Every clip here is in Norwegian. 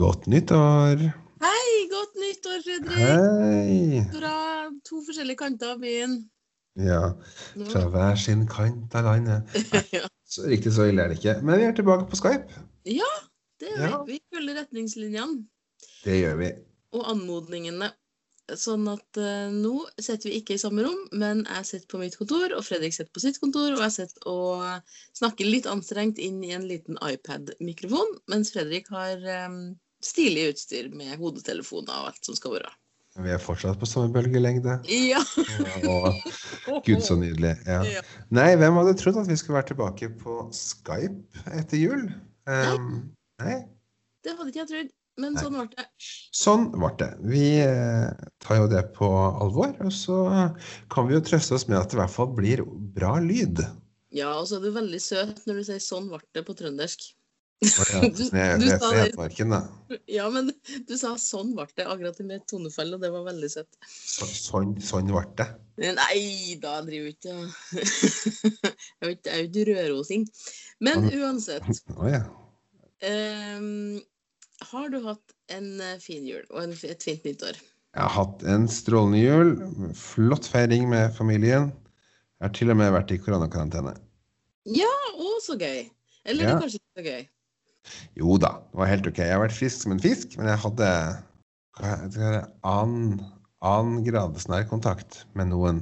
Godt nyttår! Hei, godt nyttår, Fredrik! Hei! Fra to forskjellige kanter av byen. Ja, fra hver sin kant av landet. ja, Så riktig så ille er det ikke. Men vi er tilbake på Skype. Ja, det gjør Ja. vi. Vi følger retningslinjene Det gjør vi. og anmodningene. Sånn at uh, nå sitter vi ikke i samme rom, men jeg sitter på mitt kontor, og Fredrik sitter på sitt kontor, og jeg sitter og snakker litt anstrengt inn i en liten iPad-mikrofon, mens Fredrik har eh, stilig utstyr med hodetelefoner og alt som skal være. Vi er fortsatt på samme bølgelengde. Ja! og, gud, så nydelig. Ja. Ja. Nei, hvem hadde trodd at vi skulle være tilbake på Skype etter jul? Um, nei, Det hadde ikke jeg trodd, men Nei. sånn ble det. sånn ble det. Vi eh, tar jo det på alvor, og så kan vi jo trøste oss med at det i hvert fall blir bra lyd. Ja, og så er du veldig søt når du sier 'sånn ble det' på trøndersk. Jeg, jeg, da. Ja, men du sa 'sånn ble det' akkurat med tonefall, og det var veldig søtt. Så, sånn, sånn ble det. Nei, da driver jeg Jeg er ikke- jeg er jo ikke rørosing. Men uansett. Oh, ja. um, har du hatt en eh, fin jul og en, et fint nyttår? Jeg har hatt en strålende jul. Flott feiring med familien. Jeg har til og med vært i koronakarantene. Ja, å, så gøy. Eller Ja. det er kanskje ikke så gøy. Jo da, det var helt ok. Jeg har vært frisk som en fisk, men jeg hadde det, annen, annen grads nærkontakt med noen.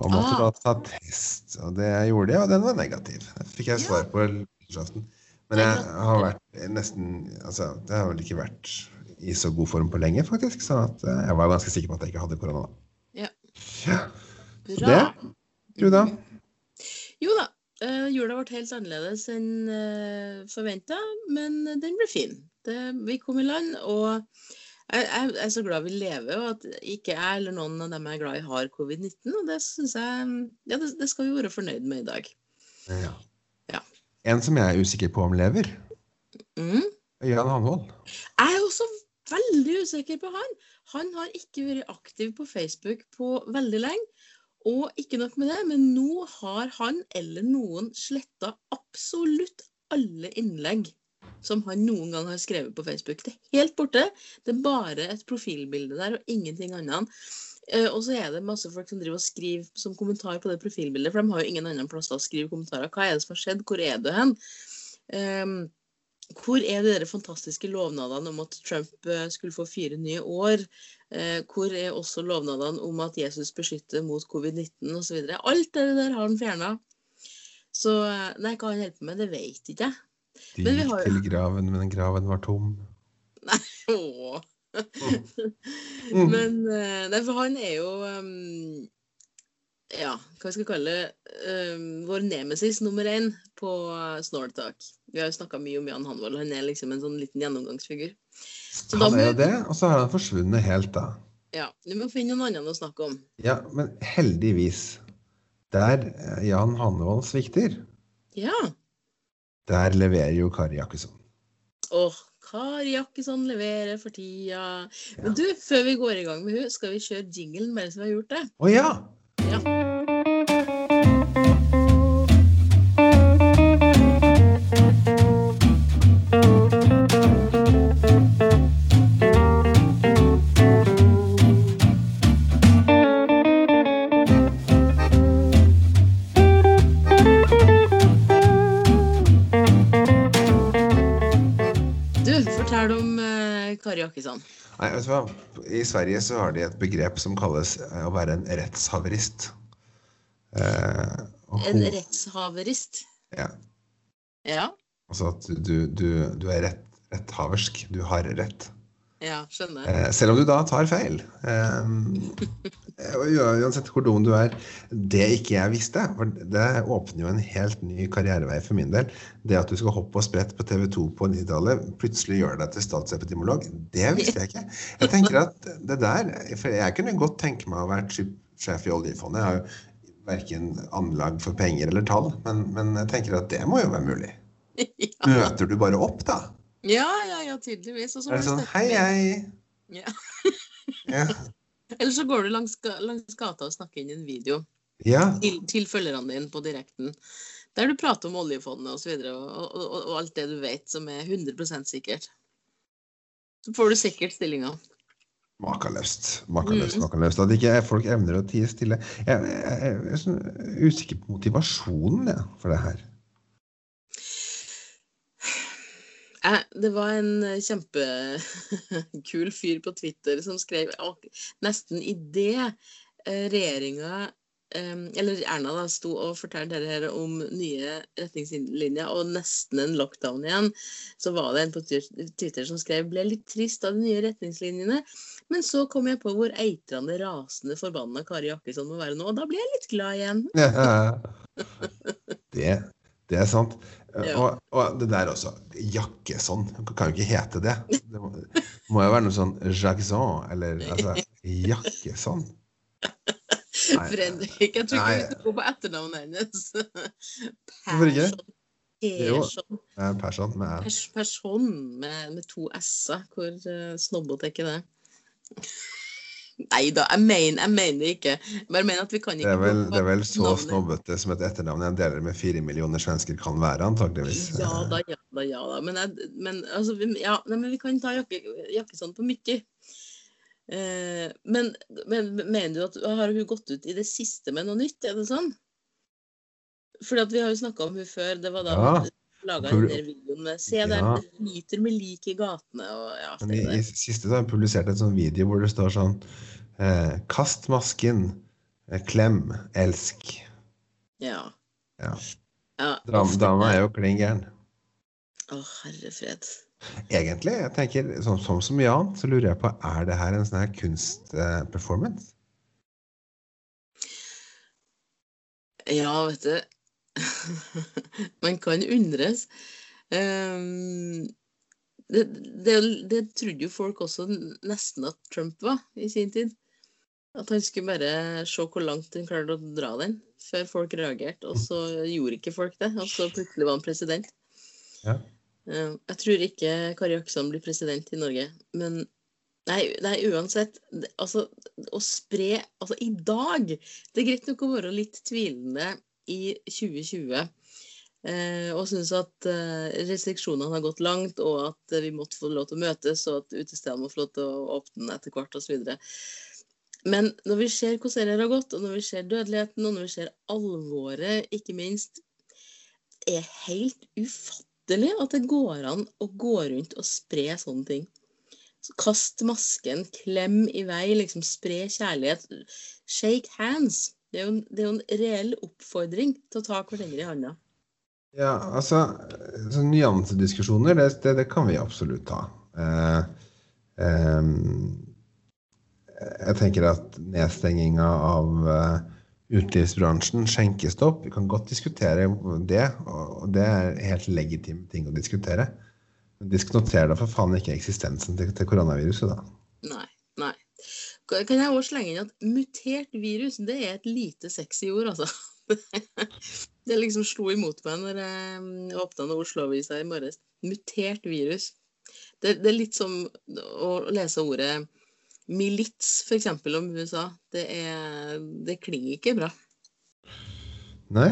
Og måtte Ah. da ta test, og det gjorde jeg, og den var negativ. Det fikk jeg svar på nyttårsaften. Men jeg har vært nesten Altså, det har vel ikke vært i så god form på lenge, faktisk. Så at eh, jeg var ganske sikker på at jeg ikke hadde korona. Ja. ja. Bra. Du da? Jo da. Eh, jula ble helt annerledes enn uh, forventa, men den ble fin. Det, vi kom i land, og jeg, jeg er så glad vi lever, og at ikke jeg eller noen av dem jeg er glad i, har covid-19. Og det syns jeg Ja, det, det skal vi være fornøyd med i dag. Ja. Ja. En som jeg er usikker på om lever, Mm. Jan Hanvold. Jeg er også veldig usikker på han. Han har ikke vært aktiv på Facebook på veldig lenge. Og ikke nok med det, men nå har han eller noen sletta absolutt alle innlegg som han noen gang har skrevet på Facebook. Det er helt borte. Det er bare et profilbilde der og ingenting annet. Eh, og så er det masse folk som driver og skriver som kommentar på det profilbildet, for de har jo ingen annen plass å skrive kommentarer. Hva er det som har skjedd? Hvor er du hen? Ehm, hvor er de der fantastiske lovnadene om at Trump eh, skulle få fire nye år? Eh, hvor er også lovnadene om at Jesus beskytter mot covid-19 osv.? Alt det der har han fjerna. Så eh, nei, hva han holder på med, det vet ikke jeg. De Men vi gikk har- til graven, men graven var tom. Nei, Åh. Mm. Men Nei, for han er jo um, Ja, hva skal vi kalle det? Um, vår nemesis nummer én på Snortalk. Vi har jo snakka mye om Jan Hanvold. Han er liksom en sånn liten gjennomgangsfigur. Så Han er jo det, og så har han forsvunnet helt, da. Ja, Du må finne noen andre å snakke om. Ja, men heldigvis. Der Jan Hanvold svikter, Ja. der leverer jo Kari Jakkesson. Åh, Kari Jakkesson leverer for tida. Men du, før vi går i gang med hun, skal vi kjøre jinglen bare så vi har gjort det? Å ja! Kari Jakkesson. Nei, vet du hva? I Sverige så har de et begrep som kalles eh, å være en rettshaverist. Eh, En rettshaverist. Ja, Ja, altså at du, du, du er rett, retthaversk. Du har rett. Ja, skjønner. Eh, selv om du da tar feil. Eh, uansett hvor dum du er. Det ikke jeg visste, for det åpner jo en helt ny karrierevei for min del. Det at du skal hoppe og sprette på TV 2 på 90-tallet, plutselig gjør deg til statsepidemiolog, det visste jeg ikke. Jeg tenker at det der, for Jeg kunne godt tenke meg å være sjef i oljefondet. Jeg har jo verken anlag for penger eller tall, men, men jeg tenker at det må jo være mulig. Møter du bare opp, da? Ja, ja, ja, tydeligvis. Og så Er du sånn Hei, hei. Ja. Ja. Eller så går du langs, langs gata og snakker inn i en video ja. til, til følgerne dine på direkten. Der du prater om oljefondet osv. Og, og, og, og alt det du vet som er 100 sikkert. Så får du sikkert stillinga. Makeløst. Makeløst, Mm. makeløst. At ikke folk evner å tie stille. Jeg, jeg, jeg er sånn usikker på motivasjonen for det her. Eh, Det var en eh, kjempekul fyr på Twitter som skrev nesten idet regjeringa eller Erna da, sto og fortalte dere om nye retningslinjer og nesten en lockdown igjen, så var det en på Twitter- som skrev ble litt trist av de nye retningslinjene, men så kom jeg på hvor eitrende rasende forbanna Kari Jakkesson må være nå, og da ble jeg litt glad igjen. Det, det er sant. Ja. Og, og det der også. Jakkesson. Kan jo ikke hete det. Det må, må jo være noe sånn Jackson, eller altså Jakkesson. Nei. Fredrik, jeg tror ikke du vi skal gå på etternavnet hennes. Hvorfor ikke? Persson. Eh, med Pers person med, med to s-er. Hvor uh, snobbete er ikke det? Nei da, jeg mener, jeg mener det ikke. Jeg mener at vi kan Det ikke er vel, det er vel så snobbete som et etternavn en deler med fire millioner svensker kan være, antakeligvis. Ja da, ja da, ja da. Men, jeg, men, altså, vi, ja, nei, men vi kan ta jakke, Jakkesson på mye. Eh, men, men mener du at har hun gått ut i det siste med noe nytt? Er det sånn? Fordi at vi har jo snakka om hun før. Det var da Ja. Laga en video med Se der, Ja. det flyter med lik i gatene og ja, Men i, i siste så har jeg publisert en sånn video hvor det står sånn eh, Kast masken. Eh, klem. Elsk. Ja. Ja. ja Dam, dama er jo klin gæren. Å, herre fred. Egentlig, jeg tenker, som, som så mye annet, så lurer jeg på er det her en sånn her kunstperformance? Ja, vet du. Man kan undres. Ehm, det, det, det trodde jo folk også nesten at Trump var i sin tid. At han skulle bare se hvor langt han klarte å dra den før folk reagerte. Og så gjorde ikke folk det, og så plutselig var han president. Ja. Eh, Jeg tror ikke Kari Jakkesson blir president i Norge, men Nei, nei uansett. Altså, å spre Altså, i dag Det er greit nok å være litt tvilende i 2020 eh, og synes at eh, restriksjonene har gått langt, og at vi måtte få lov til å møtes, og at utestedene må få lov til å åpne etter hvert osv. Men når vi ser hvordan det har gått, og når vi ser dødeligheten, og når vi ser alvoret, ikke minst, det er helt ufattelig at det går an å gå rundt og spre sånne ting. Kast masken, klem i vei, liksom spre kjærlighet. Shake hands. Det er jo en, det er jo en reell oppfordring til å ta hverandre i handa. Ja, altså så Nyansediskusjoner, det, det, det kan vi absolutt ta. Eh, eh, jeg tenker at nedstenginga av eh, utelivsbransjen, skjenkestopp, vi kan godt diskutere det. Og det er helt legitime ting å diskutere. Men diskuter da for faen ikke eksistensen til, til koronaviruset, da. Nei. Kan jeg også slenge inn at mutert virus, det er et lite sexy ord, altså. Det liksom slo imot meg når jeg åpna Oslo-avisa i morges. Mutert virus. Det, det er litt som å lese ordet milits, f.eks. om USA. Det, er, det klinger ikke bra. Nei,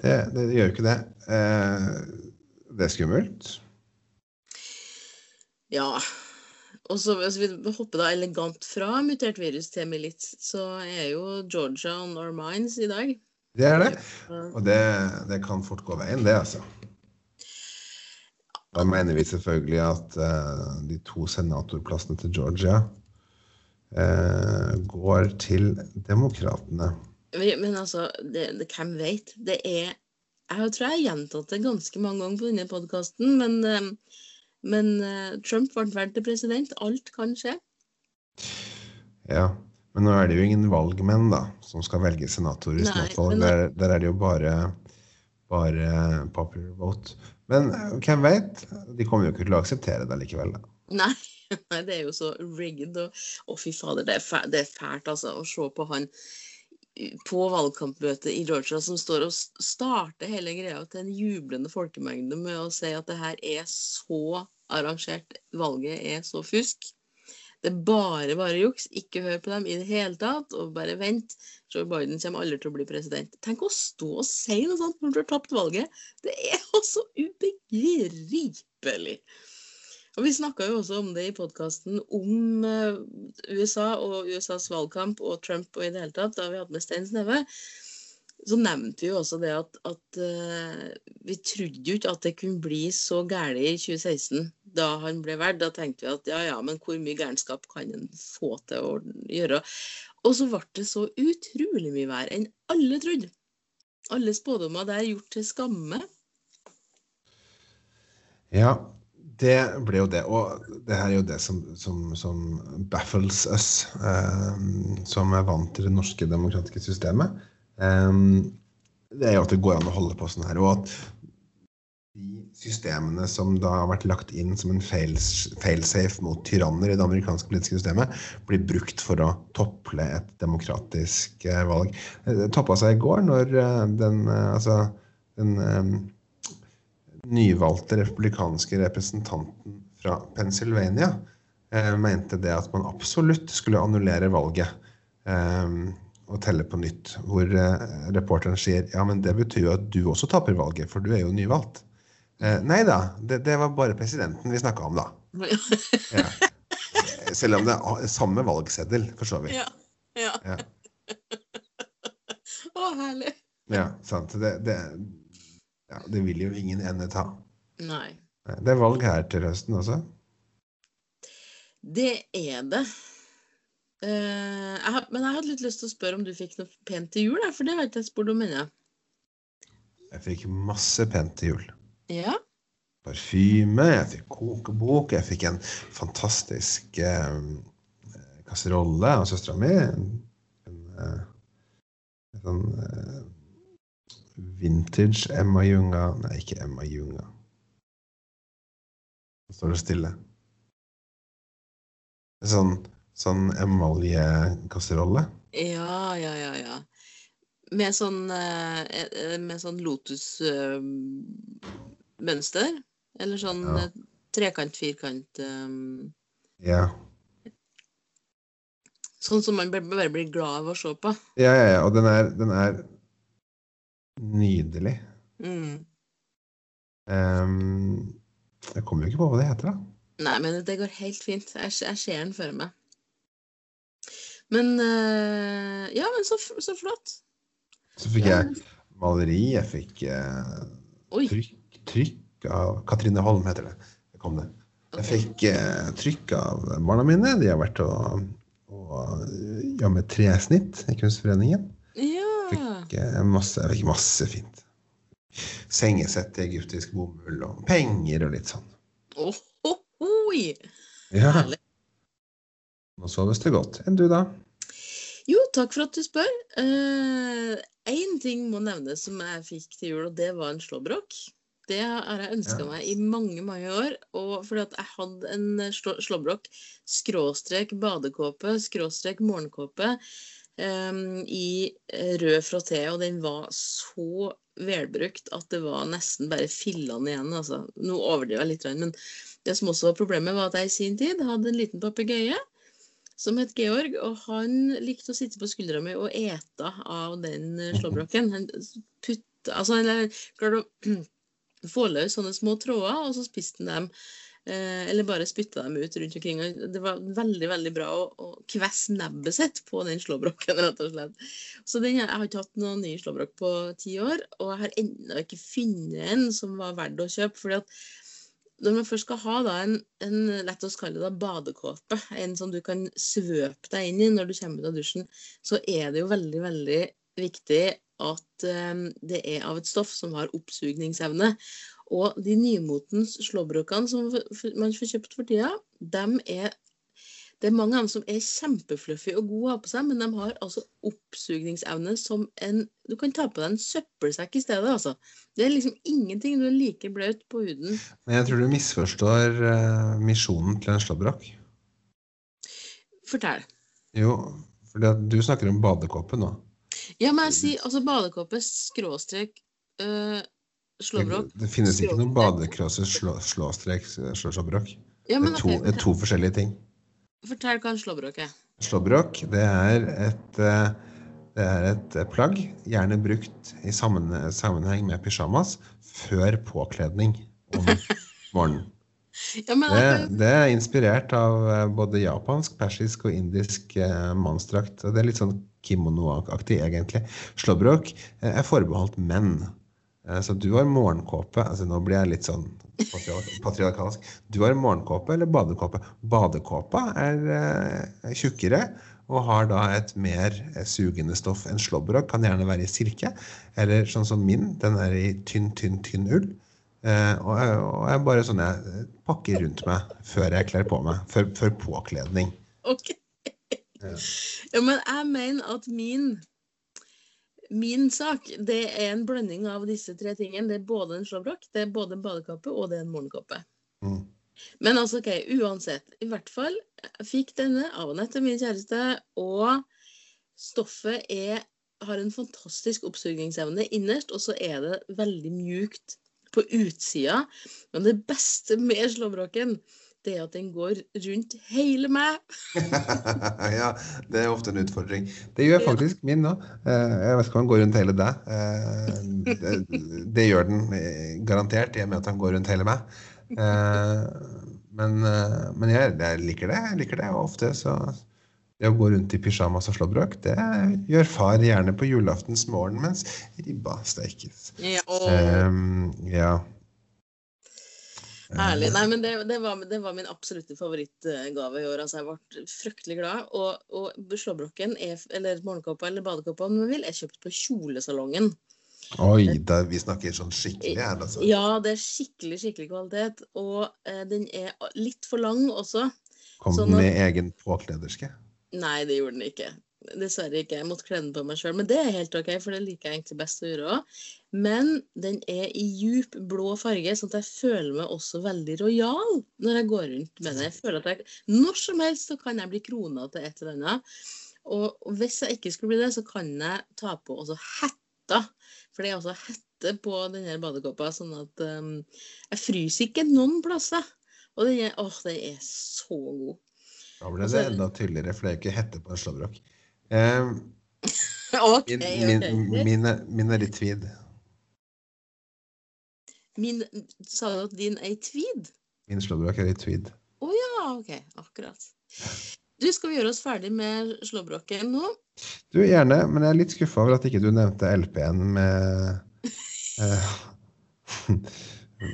det, det, det gjør jo ikke det. Eh, det er skummelt. Ja. Og så hvis vi hopper da elegant fra mutert virus til milits, så er jo Georgia on our minds i dag. Det er det. Og det, det kan fort gå veien, det, altså. Da mener vi selvfølgelig at uh, de to senatorplassene til Georgia uh, går til demokratene. Men altså, det, det, hvem vet? Det er Jeg tror jeg har gjentatt det ganske mange ganger på denne podkasten, men, eh, men eh, Trump ble valgt til president. Alt kan skje. Ja. Men nå er det jo ingen valgmenn da, som skal velge senatorer i snart Der, der er det jo bare, bare popular vote. Men eh, hvem vet? De kommer jo ikke til å akseptere det likevel. Da. Nei, nei, det er jo så rigged. Og, å, fy fader, det er, fælt, det er fælt altså, å se på han på valgkampmøtet i Georgia som står og starter hele greia til en jublende folkemengde med å si at det her er så arrangert, valget er så fusk. Det er bare bare juks. Ikke hør på dem i det hele tatt, og bare vent. Joe Biden kommer aldri til å bli president. Tenk å stå og si noe sånt når du har tapt valget. Det er altså ubegripelig. Og Vi snakka jo også om det i podkasten om eh, USA og USAs valgkamp og Trump og i det hele tatt, da vi hadde med Stein Sneve. Så nevnte vi jo også det at, at uh, vi trodde jo ikke at det kunne bli så galt i 2016 da han ble valgt. Da tenkte vi at ja ja, men hvor mye gærenskap kan en få til å gjøre? Og så ble det så utrolig mye verre enn alle trodde. Alle spådommer der gjort til skamme. Ja, det ble jo det. Og det her er jo det som, som, som baffles us, eh, som er vant til det norske demokratiske systemet. Eh, det er jo at det går an å holde på sånn her. Og at de systemene som da har vært lagt inn som en failsafe mot tyranner i det amerikanske politiske systemet, blir brukt for å tople et demokratisk eh, valg. Det toppa seg i går når eh, den, eh, altså, den um, nyvalgte republikanske representanten fra Pennsylvania eh, mente det at man absolutt skulle annullere valget eh, og telle på nytt. Hvor eh, reporteren sier ja, men det betyr jo at du også taper valget, for du er jo nyvalgt. Eh, nei da, det, det, var bare presidenten vi snakka om da. Ja. Selv om det er samme valgseddel, for så vidt. Ja. ja. ja. Å, herlig. Ja, sant. Det, det, ja, det vil jo ingen ende ta. Nei. Det er valg her til høsten også? Det er det. Uh, jeg har, men jeg hadde litt lyst til å spørre om du fikk noe pent til jul, for det har jeg ikke spurt om ennå. Jeg fikk masse pent til jul. Ja. Parfyme, jeg fikk kokebok, jeg fikk en fantastisk eh, kasserolle av søstera mi. En, en, eh, en, sånn eh, Vintage Emma Junga Nei, ikke Emma Junga. Nå står det stille. Sånn, sånn emaljekasserolle. Ja, ja, ja, ja. Med sånn, eh, eh, med sånn lotusmønster? Eller sånn ja. Eh, trekant, firkant um... Ja. Sånn som man bare blir glad av å se på? Ja, ja, ja. Og den er, den er Nydelig. Mm. Um, jeg kommer jo ikke på hva det heter, da. Nei, men det går helt fint. Jeg, jeg ser den for meg. Men uh, Ja, men så, så, flott. Så fikk ja. jeg maleri. Jeg fikk uh, trykk, trykk, av Katrine Holm, heter det. Det kom det. Jeg fikk uh, trykk av barna mine. De har vært og, og jobba med tresnitt i Kunstforeningen. Eh, masse, masse fint. Sengesett i egyptisk bomull og penger og litt sånn. Oh, oh, oi Ja. Herlig. Nå soves det godt. Enn du, da? Jo, takk for at du spør. Én uh, ting må nevnes som jeg fikk til jul, og det var en slåbrok. Det har jeg ønska ja. meg i mange mange år. Og fordi at jeg hadde en slåbrok, skråstrek badekåpe, skråstrek morgenkåpe, i eh, rød frotté, og den var så velbrukt at det var nesten bare fillene igjen. Altså. Nå overdriver jeg litt, men det som også var problemet, var at jeg i sin tid hadde en liten papegøye som het Georg, og han likte å sitte på skuldra mi og ete av den eh, slåbroken. Han putt, Altså, han klarte å få løs sånne små tråder, og så spiste han dem Eh, eller bare spytta dem ut rundt omkring. Det var veldig veldig bra å, å kvesse nebbet sitt på den slåbroken. rett og slett. Så den, Jeg har ikke hatt noen ny slåbrok på ti år, og jeg har ennå ikke funnet en som var verdt å kjøpe. fordi at når man først skal ha da, en, en lett oss kalle det badekåpe, en som du kan svøpe deg inn i når du kommer ut av dusjen, så er det jo veldig, veldig viktig at um, det er av et stoff som har oppsugningsevne. Og de nymotens slåbrokene som man får kjøpt for tida, dem er det er mange av dem som er kjempefluffy og gode å ha på seg, men de har altså oppsugningsevne som en Du kan ta på deg en søppelsekk i stedet, altså. Det er liksom ingenting. Du er like blaut på huden. Men jeg tror du misforstår uh, misjonen til en slåbrok. Fortell. Jo, for du snakker om badekåpe nå. Ja, men jeg sier altså badekåpe skråstrek uh, slåbrok. Det, det finnes ikke noen badekrosse slå, slåstrek slåbrok. Ja, det er to, er to, forskjellige ting. Fortell hva en slåbrok er. Slåbrok, det er et eh, det er et eh, plagg, gjerne brukt i sammenheng med pysjamas, før påkledning om morgenen. Ja, men Det, det er inspirert av eh, både japansk, persisk og indisk eh, mannsdrakt. Det er litt sånn kimono-aktig, egentlig. Slåbrok er forbeholdt menn. Eh, Så du har morgenkåpe altså Nå blir jeg litt sånn patriarkalsk. Du har morgenkåpe eller badekåpe? Badekåpa er eh, tjukkere og har da et mer eh, sugende stoff enn slåbrok. Kan gjerne være i silke, eller sånn som min. Den er i tynn, tynn, tynn ull. Eh, og, og jeg bare sånn jeg pakker rundt meg før jeg kler på meg. Før, før påkledning. ok. Ja. Ja, men jeg mener at min Min sak det er en blanding av disse tre tingene. Det er både en slåbrok, det er både en badekappe og det er en morgenkåpe. Mm. Men altså, ok, uansett. I hvert fall, jeg fikk denne av Anette, min kjæreste, og stoffet er, har en fantastisk oppsugingsevne innerst, og så er det veldig mjukt på utsida. Men det beste med slåbroken, det er at den går rundt hele meg. ja, det er ofte en utfordring. Det gjør faktisk min nå. Eh, Jeg vet ikke om den går rundt hele deg. Eh, Det, det gjør den eh, garantert, i og med at den går rundt hele meg. Men, men jeg, jeg liker det. Jeg liker det. Og ofte så Det å gå rundt i pysjamas og slåbrok, det gjør far gjerne på julaftens morgen mens ribba steikes. Ja, og Um, ja. Herlig. Nei, men det, det, var, det var min absolutte favorittgave i år. Altså, jeg ble fryktelig glad. Og, og slåbroken, er, eller morgenkåpa eller badekåpa, om man vil, er kjøpt på kjolesalongen. Oi, da, vi snakker sånn skikkelig her, altså. Ja, det er skikkelig, skikkelig kvalitet. Og eh, den er litt for lang også. Kom sånn den at- med egen påklederske? Nei, det gjorde den ikke. Dessverre ikke. Jeg måtte kle den på meg sjøl. Men det er helt OK, for det liker jeg egentlig best å gjøre òg. Men den er i djup blå farge, sånn at jeg føler meg også veldig rojal når jeg går rundt med den. Jeg føler at jeg, Når som helst så kan jeg bli krona til et eller annet. Og hvis jeg ikke skulle bli det, så kan jeg ta på også hetta. For det er også hette på denne badekåpa, sånn at um, jeg fryser ikke noen plasser. Og den er, åh, den er så god. Da ble det enda tydeligere, for det er ikke hette på en slåbrok. Eh, OK, min, OK. min, min, er- i tweed. Min, sa du at din er i tweed? Min slåbrok er i tweed. Å ja, OK. Akkurat. Du, skal vi gjøre oss ferdig med slåbroken nå? Du, gjerne, men jeg er litt skuffa over at ikke du nevnte LP-en med eh,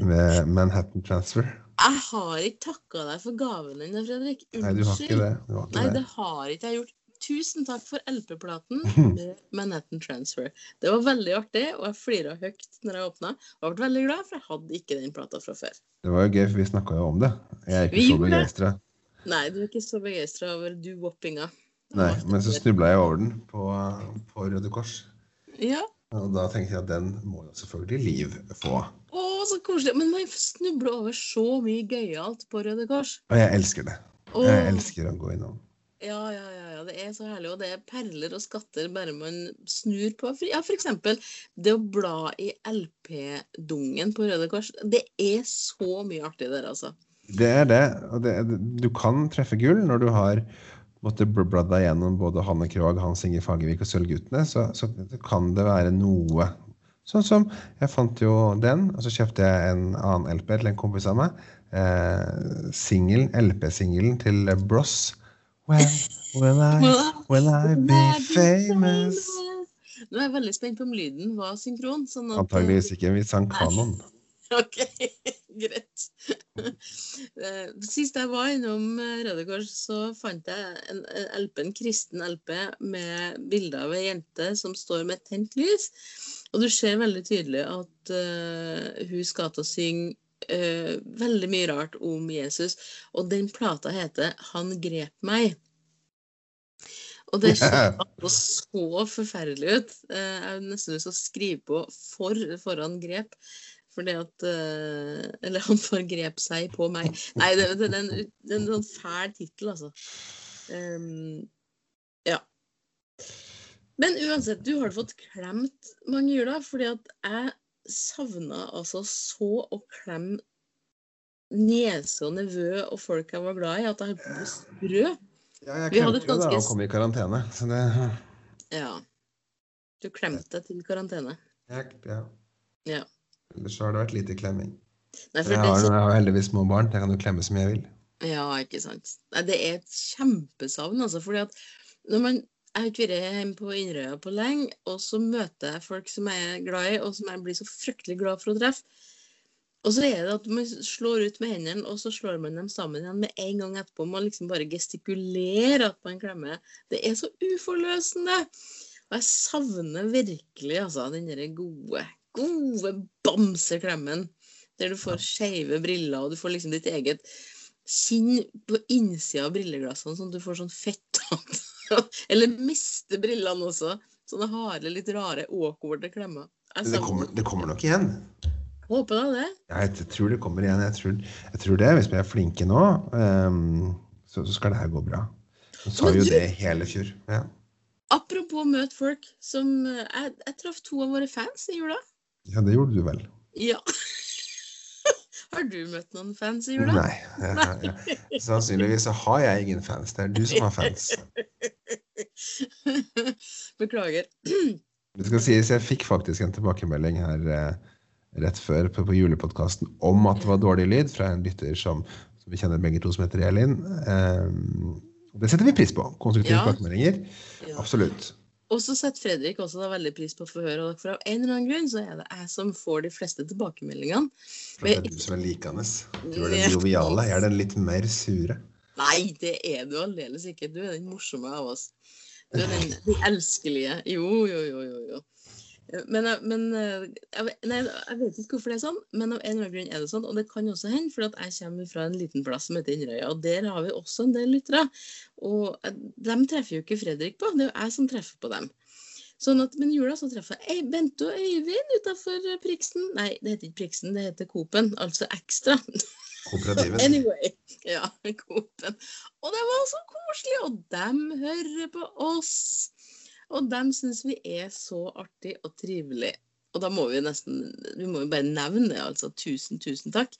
Med Manhattan Transfer. Jeg har ikke takka deg for gaven din, Fredrik. Nei, du har ikke det. Du har ikke Nei, det. det har ikke jeg gjort. Tusen takk for LP-platen med Manhattan Transfer. Det var veldig artig, og jeg flira høyt når jeg åpna. Jeg ble veldig glad, for jeg hadde ikke den plata fra før. Det var jo gøy, for vi snakka jo om det. Jeg er Vi ikke så gjorde begeistra. Nei, du er ikke så begeistra over do-woppinga. Nei, men så snubla jeg over den på, på Røde Kors. Ja. Og da tenkte jeg at den må jo selvfølgelig Liv få. Å, så koselig. Men man snubler over så mye gøyalt på Røde Kors. Og jeg elsker det. Jeg elsker å gå innom. Ja, ja, ja, det er så herlig. Og det er perler og skatter bare man snur på. Ja, eksempel det å bla i LP-dungen på Røde Kors. Det er så mye artig der, altså. Det er det. Og det, du kan treffe gull når du har måtte bla deg gjennom både Hanne Krogh, Hans Inge Fagervik og Sølvguttene. Så, så kan det være noe Sånn som Jeg fant jo den, og så kjøpte jeg en annen LP til en kompis av meg. Eh, singelen, LP-singelen til Bross. Well, will I, will I be famous? Nå er jeg veldig spent på om lyden var synkron. Sånn at, Antageligvis ikke. Vi sang kanon. OK, greit. Eh, Sist jeg var innom eh, Røde Kors, så fant jeg en LP, en kristen LP med bilde av ei jente som står med tent lys. Og du ser veldig tydelig at uh, hun skal til å synge eh, veldig mye rart om Jesus. Og den plata heter 'Han grep meg'. Og det altså så forferdelig ut. Eh, Jeg har nesten lyst til å skrive på 'for' foran 'grep'. Fordi at eh, Eller 'han forgrep seg på meg'. Nei, det, det, det, er en- det er en sånn fæl tittel, altså. Um, ja. Men uansett, du har fått klemt mange juler, fordi at jeg savna altså så å klemme niese og nevø og folk jeg var glad i, at jeg holdt på å sprø. Ja, jeg klemte jo da og kom i karantene. Så det Ja. Du klemte deg til karantene. jeg, ja. Ja. Ellers har det vært lite klemming. Nei, Jeg har, så jeg har heldigvis små barn. Jeg kan jo klemme som jeg vil. Ja, ikke sant. Nei, det er et kjempesavn, altså. fordi at når man Jeg har ikke vært hjemme på Inderøya på lenge, og så møter jeg folk som jeg er glad i, og som jeg blir så fryktelig glad for å treffe. Og så er det at man slår ut med hendene, og så slår man dem sammen igjen med en gang etterpå. Man liksom bare gestikulerer at man klemmer. Det er så uforløsende. Og jeg savner virkelig altså, den der gode, gode bamseklemmen. Der du får skeive briller, og du får liksom ditt eget kinn på innsida av brilleglassene, sånn at du får sånn fett Eller miste brillene også. Sånne harde, litt rare, awkwarde klemmer. Jeg Det kommer, det kommer nok igjen. Håper da det. Jeg t- tror det kommer igjen. Jeg tror, jeg tror det. Hvis vi er flinke nå, um, så, så skal det her gå bra. Så sa Men jo det hele fjor. Ja. Apropos møte folk som eh, Jeg, jeg traff to av våre fans i jula. ja, det gjorde du vel? Ja. Har du møtt noen fans i jula? Nei. Ja, ja. sannsynligvis så har jeg ingen fans. Det er du som har fans. Beklager. Det skal sies, jeg fikk faktisk en tilbakemelding her eh, rett før på, på julepodkasten om at det var dårlig lyd fra en lytter som, som vi kjenner begge to, som heter Elin. Ehm, det setter vi pris på. Konstruktive tilbakemeldinger. Ja. Absolutt. Og så setter Fredrik også da veldig pris på høre, og for av en eller annen grunn så er det jeg som får de fleste tilbakemeldingene. For det er du som er likende. Du er den joviale. Jeg er den litt mer sure. Nei, det er du aldeles ikke. Du er den morsomme av oss. Du er den elskelige. Jo, jo, jo, jo. jo. Men, men eh, jeg, nei, jeg vet ikke hvorfor det er sånn, men av en eller annen grunn er det sånn. Og det kan også hende, for at jeg kommer fra en liten plass som heter Inderøya, og der har vi også en del lyttere. Og de treffer jo ikke Fredrik på, det er jo jeg som treffer på dem. Sånn at, Men i jula så treffer jeg Bente og Øyvind utafor Priksen. Nei, det heter ikke Priksen, det heter Coop-en, altså Ekstra. Anyway. Ja, Coop-en. Og det var så koselig! Og dem hører på oss! Og dem syns vi er så artig og trivelig. Og da må vi nesten Vi må jo bare nevne det, altså. Tusen, tusen takk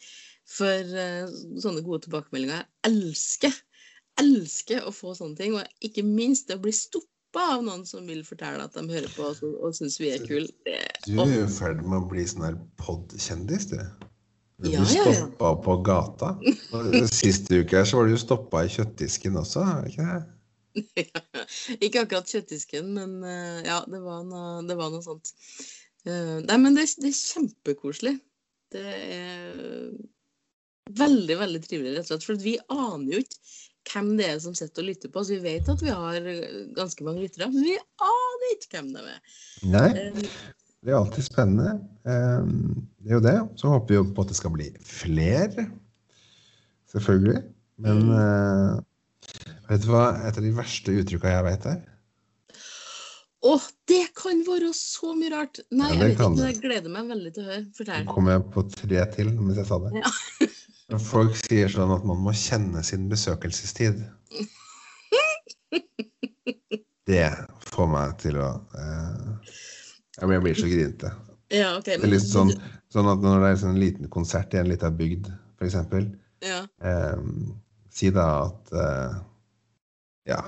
for uh, sånne gode tilbakemeldinger. Jeg elsker, elsker å få sånne ting. Og ikke minst det å bli stoppa av noen som vil fortelle at de hører på oss og, og syns vi er kule. Du er jo i ferd med å bli sånn her pod-kjendis, du. Du Ja, blir ja, ja. stoppa på gata. Sist uke her så var du jo stoppa i kjøttdisken også, er ikke det? Ikke akkurat kjøttdisken, men eh, ja, det var noe, det var noe sånt. Eh, nei, men det, det er kjempekoselig. Det er veldig, veldig trivelig, rett og slett. For vi aner jo ikke hvem det er som sitter og lytter på oss. Vi vet at vi har ganske mange lyttere, men vi aner ikke hvem de er. Nei, Eh, det er alltid spennende. Det er jo det. Så håper vi jo på at det skal bli flere. Selvfølgelig. Men Mm. Vet du hva et av de verste uttrykka jeg vet er? Å, det kan være så mye rart! Nei, Ja, jeg vet ikke, jeg gleder meg veldig til å høre. Nå kommer kom jeg på tre til mens jeg sa det. Ja. Folk sier sånn at man må kjenne sin besøkelsestid. Det får meg til å eh, Jeg blir- så grinete. Ja, ok. Det er litt sånn, sånn at når det er sånn en liten konsert i en liten bygd, f.eks. Ja, Eh, si da at uh, Ja,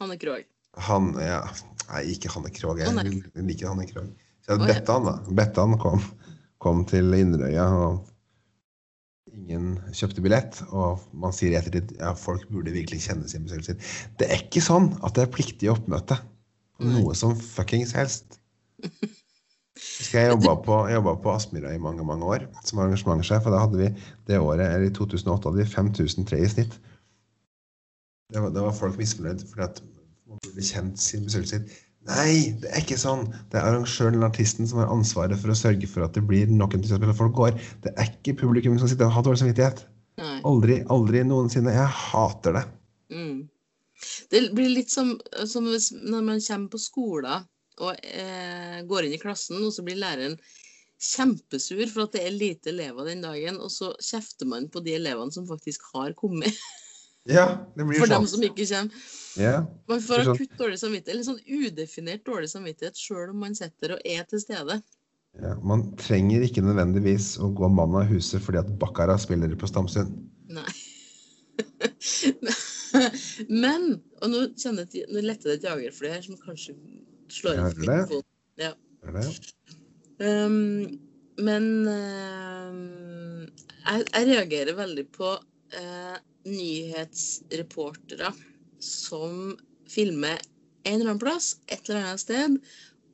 Hanne Krogh. han ja, Nei, ikke Hanne Krogh. Jeg oh, liker Hanne Krogh. Så jeg Å, han Bettan, da. Bettan kom, kom til Inderøya, og ingen kjøpte billett. Og man sier i ettertid ja, folk burde virkelig kjenne sin besøkelsestid. Det er ikke sånn at det er pliktig oppmøte noe som fuckings helst. Jeg jobba på, på Aspmyra i mange mange år som arrangementssjef. Og da hadde vi det året, eller i 2008 hadde vi 5003 i snitt. Det var, var folk misfornøyd fordi at man burde kjent sin besøkelsestid. Nei, det er ikke sånn. Det er arrangøren eller artisten som har ansvaret for å sørge for at det blir nok entusiasme når folk går. Det er ikke publikum som sitter og har dårlig samvittighet. Nei. Aldri, aldri noensinne. Jeg hater det. Mm. Det blir litt som, som når man kommer på skolen og eh, går inn i klassen, og så blir læreren kjempesur for at det er lite elever den dagen, og så kjefter man på de elevene som faktisk har kommet, Ja, det blir for dem sånn. som ikke kommer. Ja, Man får er sånn. akutt dårlig samvittighet, eller sånn udefinert dårlig samvittighet sjøl om man sitter og er til stede. ja, man trenger ikke nødvendigvis å gå mann av huset fordi at Bakkara spiller på Stamsund. Nei. Men Og nå, kjenner nå letter det et jagerfly her som kanskje slår inn hører det. Er det? Um, men uh, jeg, jeg reagerer veldig på uh, nyhetsreportere som filmer en eller annen plass, et eller annet sted,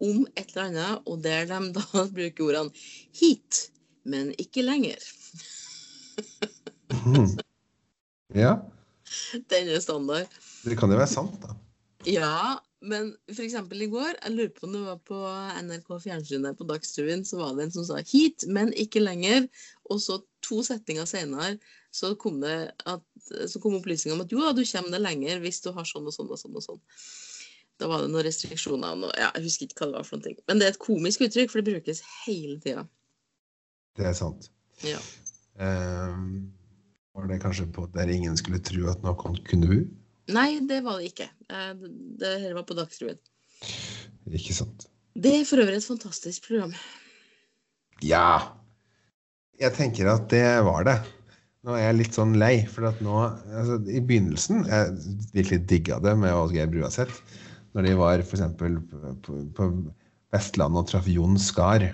om et eller annet, og der de da bruker ordene 'hit', men ikke lenger. Mhm. Ja, Den er standard. det kan jo være sant, da. Ja, men f.eks. i går, jeg lurer på om det var på NRK Fjernsyn der på Dagsrevyen, så var det en som sa 'hit, men ikke lenger', og så to setninger senere så kom det at, så kom opplysninga om at jo da, du kommer deg lenger hvis du har sånn og sånn og sånn. og sånn. Da var det noen restriksjoner. og ja, Jeg husker ikke hva det var for noe. Men det er et komisk uttrykk, for det brukes hele tida. Det er sant. Ja. Um, var det kanskje på der ingen skulle tro at noen kunne bo? Nei, det var det ikke. Eh, Det her var på Dagsrevyen. Ikke sant. Det er for øvrig et fantastisk program. Ja! Jeg tenker at det var det. Nå er jeg litt sånn lei, for at nå altså, I begynnelsen Jeg virkelig digga det med Åsgeir Bruaseth. Når de var f.eks. På, på Vestlandet og traff Jon Skar,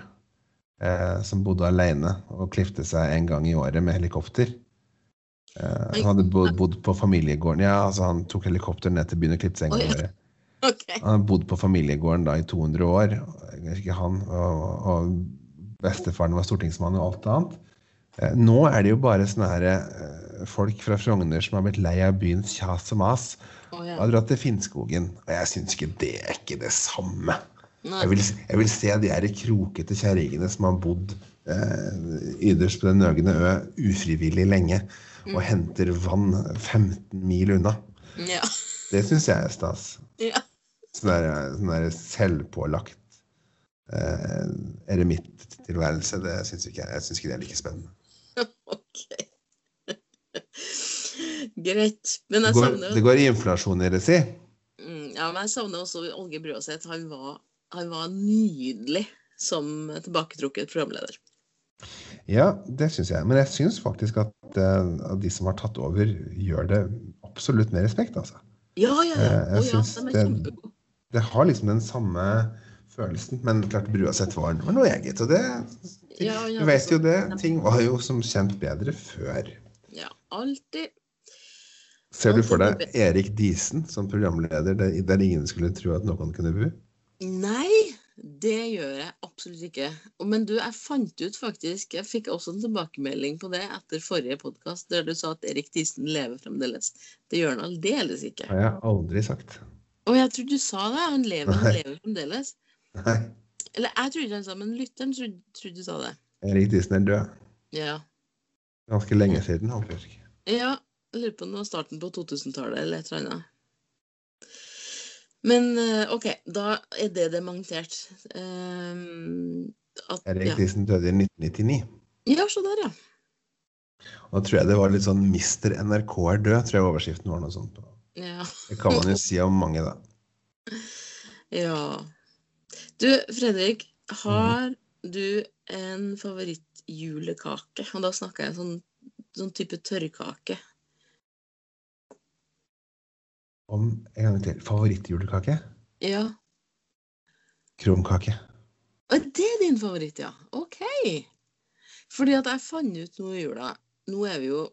eh, som bodde alene og klifte seg en gang i året med helikopter. Eh, han hadde bodd, på familiegården. Ja, altså Han tok helikopter ned til byen og klippet gang i året. Han har bodd på familiegården da i 200 år. Ikke han, og, og bestefaren var stortingsmann og alt annet. Eh, Nå er det jo bare sånne her, eh, folk fra Frogner som har blitt lei av byens kjas og mas og har dratt til Finnskogen. Og jeg syns ikke det er ikke det samme. Jeg vil, jeg vil se de her krokete kjerringene som har bodd eh, ytterst på den nøgne ø ufrivillig lenge, og henter vann 15 mil unna. Ja. Det syns jeg er stas. ja. Sånn der, sånn der selvpålagt eh, eremitttilværelse, det syns ikke jeg. Jeg syns ikke det er like spennende. OK. Greit. Men jeg går, savner det går inflasjon i det, si. Mm, Ja, men jeg savner også Olge Brøseth. Han, var- han var nydelig som tilbaketrukket programleder. Ja, det syns jeg. Men jeg syns faktisk at, uh, de som har tatt over, gjør det absolutt med respekt, altså. Ja, ja, ja. Eh, jeg Å ja, det-. Det har liksom den samme følelsen, men klart Bruaset var, var noe eget. Og det Ja, ja, Du vet jo det. Ting var jo som kjent bedre før. Ja, alltid. Ser du for deg Erik Diesen som programleder der, der ingen skulle tro at noen kunne bo? Nei, det gjør jeg absolutt ikke. Men du, jeg fant ut faktisk Jeg fikk også en tilbakemelding på det etter forrige podkast, der du sa at Erik Thyssen lever fremdeles. Det gjør han aldeles ikke. Det har jeg aldri sagt. Å, jeg trodde du sa det. Han lever, han lever fremdeles. Nei, Eller jeg trodde han sa men lytteren trodde, trodde du sa det. Erik Thyssen er død. Ja. Ganske lenge siden, faktisk. Ja, jeg lurer på om det var starten på 2000-tallet eller et eller annet. Men eh, OK, da er det dementert. Ehm, at, Erik ja. Døde i 1999. ja, se der, ja. Og da tror jeg det var litt sånn 'Mister NRK er død', tror jeg overskriften var noe sånt. ja. Det kan man jo si om mange, da. Ja. Du, Fredrik, har du en favorittjulekake? Og da snakker jeg sånn, sånn type tørrkake. Om en gang til. Favorittjulekake? Ja. Krumkake. Det er din favoritt, ja. OK. Fordi at jeg fant ut nå i jula Nå er vi jo,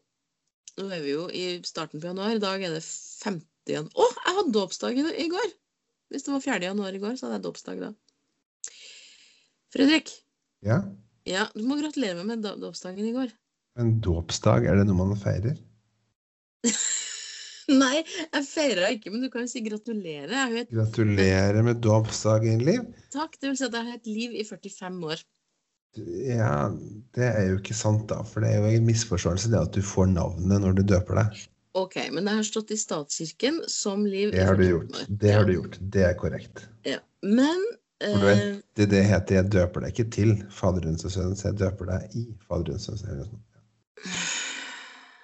nå er vi jo i starten på januar. I dag er det 50. Å, oh, jeg hadde dåpsdag i, går! Hvis det var 4. januar i går, så hadde jeg dåpsdag da. Fredrik, Ja. ja, du må gratulere meg med da- dåpsdagen i går. En dåpsdag, er det noe man feirer? Nei, jeg feira ikke, men du kan jo si gratulerer. Et Gratulerer med dåpsdagen, Liv. takk. Det vil si at jeg har et liv i 45 år. Ja, det er jo ikke sant, da. For det er jo en misforståelse det at du får navnet når du døper deg. OK, men jeg har stått i statskirken som liv Det har du 45 gjort. Det har du gjort. Det er korrekt. Ja. Men For du vet, eh, det, det heter 'jeg døper deg ikke til Faderens og Sønnens', jeg døper deg i Faderens og Sønnens.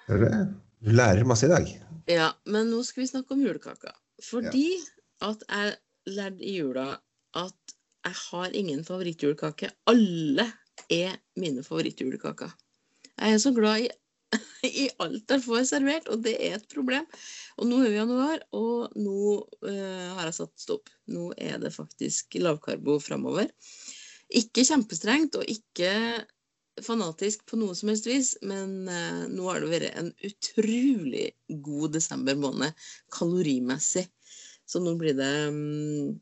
Hører du det? Du lærer masse i dag. Ja, men nå skal vi snakke om julekaka. Fordi at jeg lærte i jula at jeg har ingen favorittjulekake. Alle er mine favorittjulekaker. Jeg er så glad i, i alt jeg får servert, og det er et problem. Og nå er vi i januar, og nå uh, har jeg satt stopp. Nå er det faktisk lavkarbo framover. Ikke kjempestrengt og ikke fanatisk på noe som helst vis, men eh, nå har det vært en utrolig god desember måned kalorimessig. Så nå blir det um,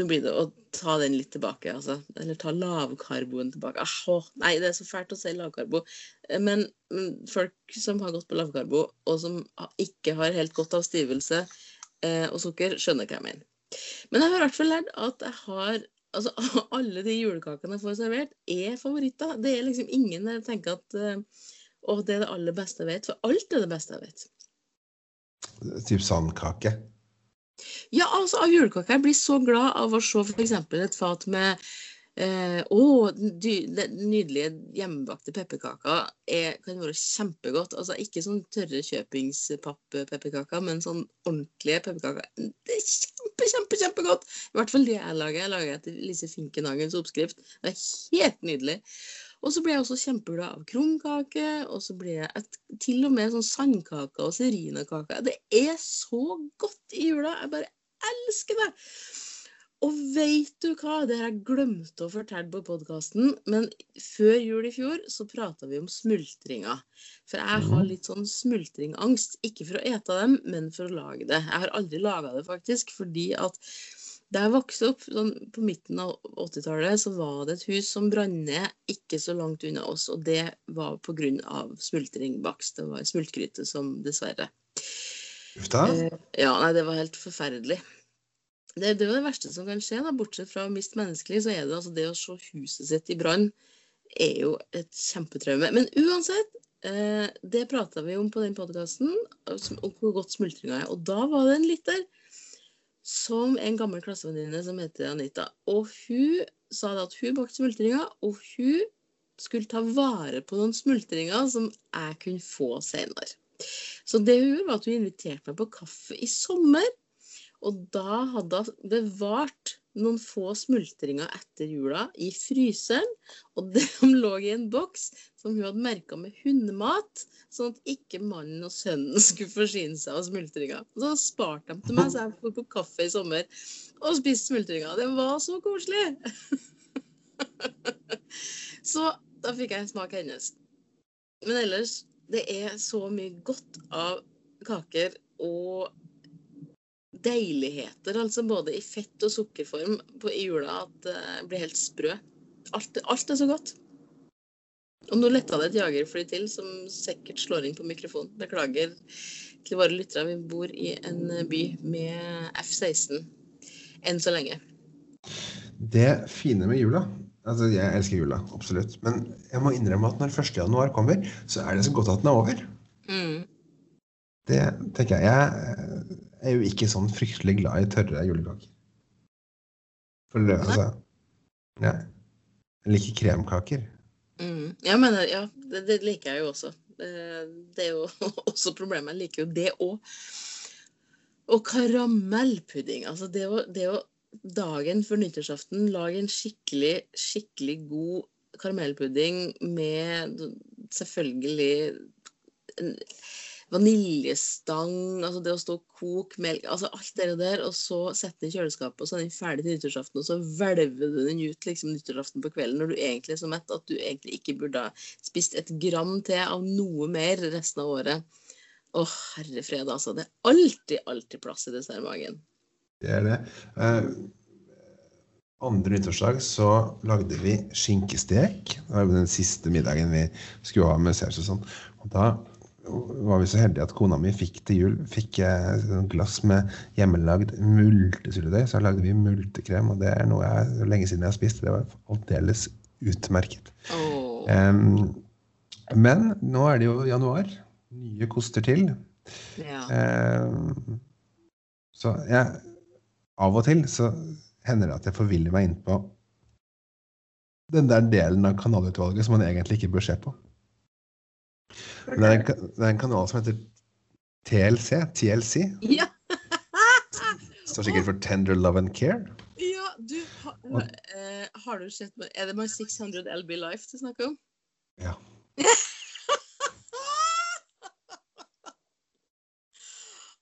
nå blir det å ta den litt tilbake, altså. Eller ta lavkarboen tilbake. Ah, nei, det er så fælt å si lavkarbo. Eh, Men mm, folk som har gått på lavkarbo, og som ikke har helt godt av stivelse eh, og sukker, skjønner hva jeg mener. Men jeg har i hvert fall lært at jeg har Altså, alle de julekakene jeg får servert, er favoritter. Det er liksom ingen der jeg tenker at eh, Å, det er det aller beste jeg vet. For alt er det beste jeg vet. Typ sandkake. Ja, altså av julekaker. Jeg blir så glad av å se f.eks. et fat med eh, Å, dy, nydelige hjemmebakte pepperkaker er, kan være kjempegodt. Altså ikke sånn tørre kjøpingspapp-pepperkaker, men sånn ordentlige pepperkaker. Det er kjempe, kjempe, kjempegodt! I hvert fall det jeg lager. Jeg lager etter Lise Finkenhagens oppskrift. Det er helt nydelig. Og så blir jeg også kjempeglad av krumkake, og så blir jeg et, til og med sånn sandkake og serinakaker. Det er så godt i jula! Jeg bare elsker det! Og veit du hva? Det har jeg glemt å fortelle på podkasten, men før jul i fjor så prata vi om smultringer. For jeg har Mhm. litt sånn smultringangst. Ikke for å ete dem, men for å lage det. Jeg har aldri laga det, faktisk, fordi at da jeg vokste opp sånn, på midten av 80-tallet, så var det et hus som brant ned ikke så langt unna oss, og det var pga. smultringbakst. Det var ei smultgryte som dessverre Uff da. Eh, Ja, nei, det var helt forferdelig. Det, det er jo det verste som kan skje, da. bortsett fra å miste menneskelig, så er det altså det å se huset sitt i brann er jo et kjempetraume. Men uansett, eh, det prata vi om på den podkasten, om hvor godt smultringa er. Og da var det en lytter som en gammel klassevenninne som heter Anita. Og hun sa at hun bakte smultringer, og hun skulle ta vare på noen smultringer som jeg kunne få senere. Så det hun gjorde, var at hun inviterte meg på kaffe i sommer. Og da hadde hun bevart noen få smultringer etter jula i fryseren. Og de lå i en boks som hun hadde merka med hundemat, sånn at ikke mannen og sønnen skulle forsyne seg av smultringer. Så sparte de til meg, så jeg fikk på kaffe i sommer og spiste smultringer. Det var så koselig! så da fikk jeg en smak hennes. Men ellers, det er så mye godt av kaker og deiligheter, altså både i fett- og sukkerform på, i jula, at det blir helt sprø. Alt, alt er så godt. Og nå letta det et jagerfly til, som sikkert slår inn på mikrofonen. Beklager til våre lyttere. Vi bor i en by med F-16 enn så lenge. Det fine med jula Altså, jeg elsker jula, absolutt. Men jeg må innrømme at når 1. januar kommer, så er det så godt at den er over. Mm. Det tenker jeg. Jeg er jo ikke sånn fryktelig glad i tørre julekaker. For det, altså Nei. Jeg liker kremkaker. Mm. Jeg mener, ja det, det liker jeg jo også. Eh, Det er jo også problemet. Jeg liker jo det òg. Og karamellpudding. Altså det å, det å dagen før nyttårsaften lage en skikkelig, skikkelig god karamellpudding med selvfølgelig en vaniljestang, altså det å stå og koke melk, altså alt det der, og så sette den i kjøleskapet, og så er den ferdig til nyttårsaften, og så hvelver du den ut liksom nyttårsaften på kvelden når du egentlig er så mett at du egentlig ikke burde ha spist et gram til av noe mer resten av året. Å, herre fred, altså. Det er alltid, alltid plass i dessertmagen. Det er det. Eh, andre nyttårsdag så lagde vi skinkestek. Det var jo den siste middagen vi skulle ha med saus og sånn. Og da var vi så heldige at kona mi fikk til jul fikk eh, et glass med hjemmelagd multesyltetøy. Så lagde vi multekrem, og det er noe jeg så lenge siden jeg har spist. Det var aldeles utmerket. Oh. Um, men nå er det jo januar. Nye koster til. Ja. Um, så jeg Av og til så hender det at jeg forviller meg inn på den der delen av kanalutvalget som man egentlig ikke bør se på. Det er en, det er en kanal som heter TLC. TLC. Ja, Står sikkert for Tender Love and Care. ja, du ha, eh, Har du sett Er det My 600 LB Life du snakker om? Ja.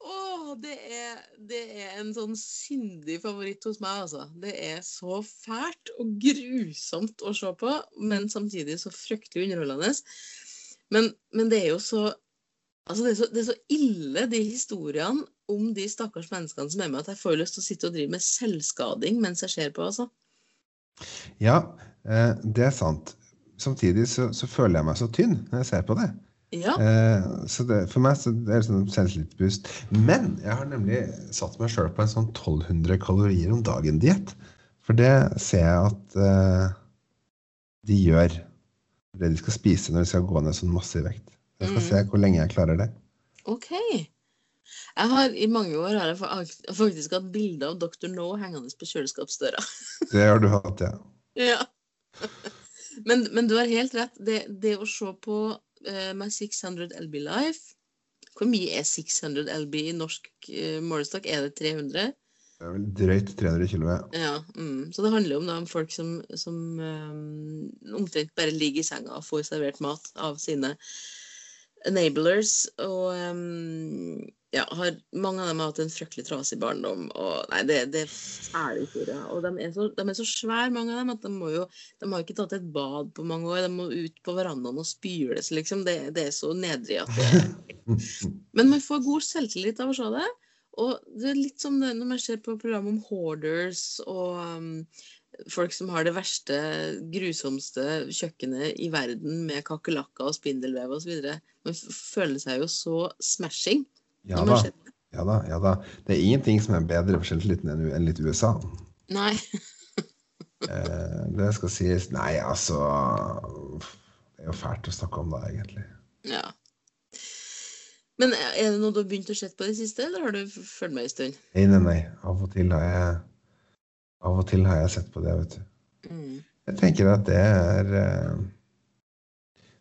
Åh, det er, det er en sånn syndig favoritt hos meg, altså. Det er så fælt og grusomt å se på, men samtidig så fryktelig underholdende. Men, men det er jo så Altså, det er så, det er så ille, de historiene om de stakkars menneskene som er med, at jeg får lyst til å sitte og drive med selvskading mens jeg ser på, altså. Ja, eh, det er sant. Samtidig så, så, føler jeg meg så tynn når jeg ser på det. Ja. Eh, så det, for meg så det er det sånn selvtillitsboost. Men jeg har nemlig satt meg sjøl på en sånn 1200 kalorier om dagen-diett. For det ser jeg at uh, de gjør. Det de skal spise når de skal gå ned sånn masse i vekt. Jeg skal Mm. se hvor lenge jeg klarer det. OK. Jeg har I mange år har jeg faktisk hatt bilde av Dr. No hengende på kjøleskapsdøra. Det har du hatt, ja. Ja. Men, men du har helt rett. Det, det å se på uh, My 600 LB Life Hvor mye er 600 LB i norsk uh, målestokk? Er det 300? Det er vel drøyt 300 kilo. Ja. Mm. Så det handler om, da, om folk som, som um, omtrent bare ligger i senga og får servert mat av sine enablers. Og um, ja, har, mange av dem har hatt en fryktelig trasig barndom. Og nei, det, det er fæle historier. Og de er, så, de er så svære, mange av dem, at de, må jo, de har ikke tatt et bad på mange år. De må ut på verandaen og spyles, liksom. Det, det er så nedrig at det Men man får god selvtillit av å se det. Og det er litt som det når man ser på programmet om hoarders og um, folk som har det verste, grusomste kjøkkenet i verden med kakerlakker og spindelvev osv. Man føler seg jo så smashing. Ja da, ja da, ja da. Det er ingenting som er bedre for selvtilliten enn litt USA. Nei. Eh, det skal sies Nei, altså Det er jo fælt å snakke om det, egentlig. Ja. Men er det noe du har begynt å se på i det siste, eller har du fulgt med en stund? Nei, nei, nei. Av og til har jeg Av og til har jeg sett på det, vet du. Mm. Jeg tenker at det er eh,